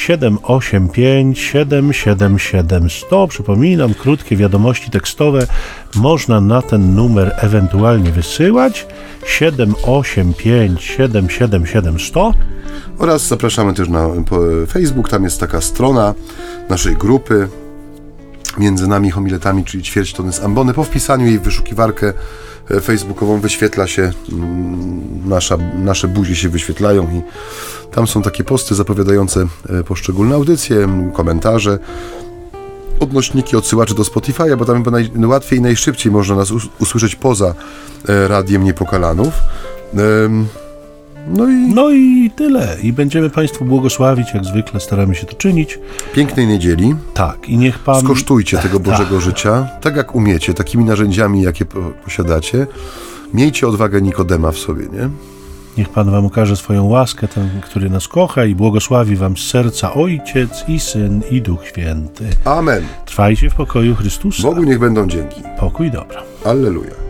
785 777 100. Przypominam, krótkie wiadomości tekstowe można na ten numer ewentualnie wysyłać 785 777 100. Oraz zapraszamy też na Facebook, tam jest taka strona naszej grupy między nami homiletami, czyli ćwierć tony z ambony. Po wpisaniu jej w wyszukiwarkę e, facebookową wyświetla się, mm, nasza, nasze buzie się wyświetlają i tam są takie posty zapowiadające e, poszczególne audycje, komentarze, odnośniki, odsyłacze do Spotify'a, bo tam chyba najłatwiej i najszybciej można nas usłyszeć poza e, radiem Niepokalanów. No i... no i tyle. I będziemy Państwu błogosławić, jak zwykle staramy się to czynić. Pięknej niedzieli. Tak, i niech Pan... Skosztujcie tego [laughs] Bożego tak. życia, tak jak umiecie, takimi narzędziami, jakie posiadacie. Miejcie odwagę Nikodema w sobie, nie? Niech Pan Wam okaże swoją łaskę, ten, który nas kocha i błogosławi Wam z serca Ojciec i Syn i Duch Święty. Amen. Trwajcie w pokoju Chrystusa. Bogu niech będą dzięki. Pokój dobra. Alleluja.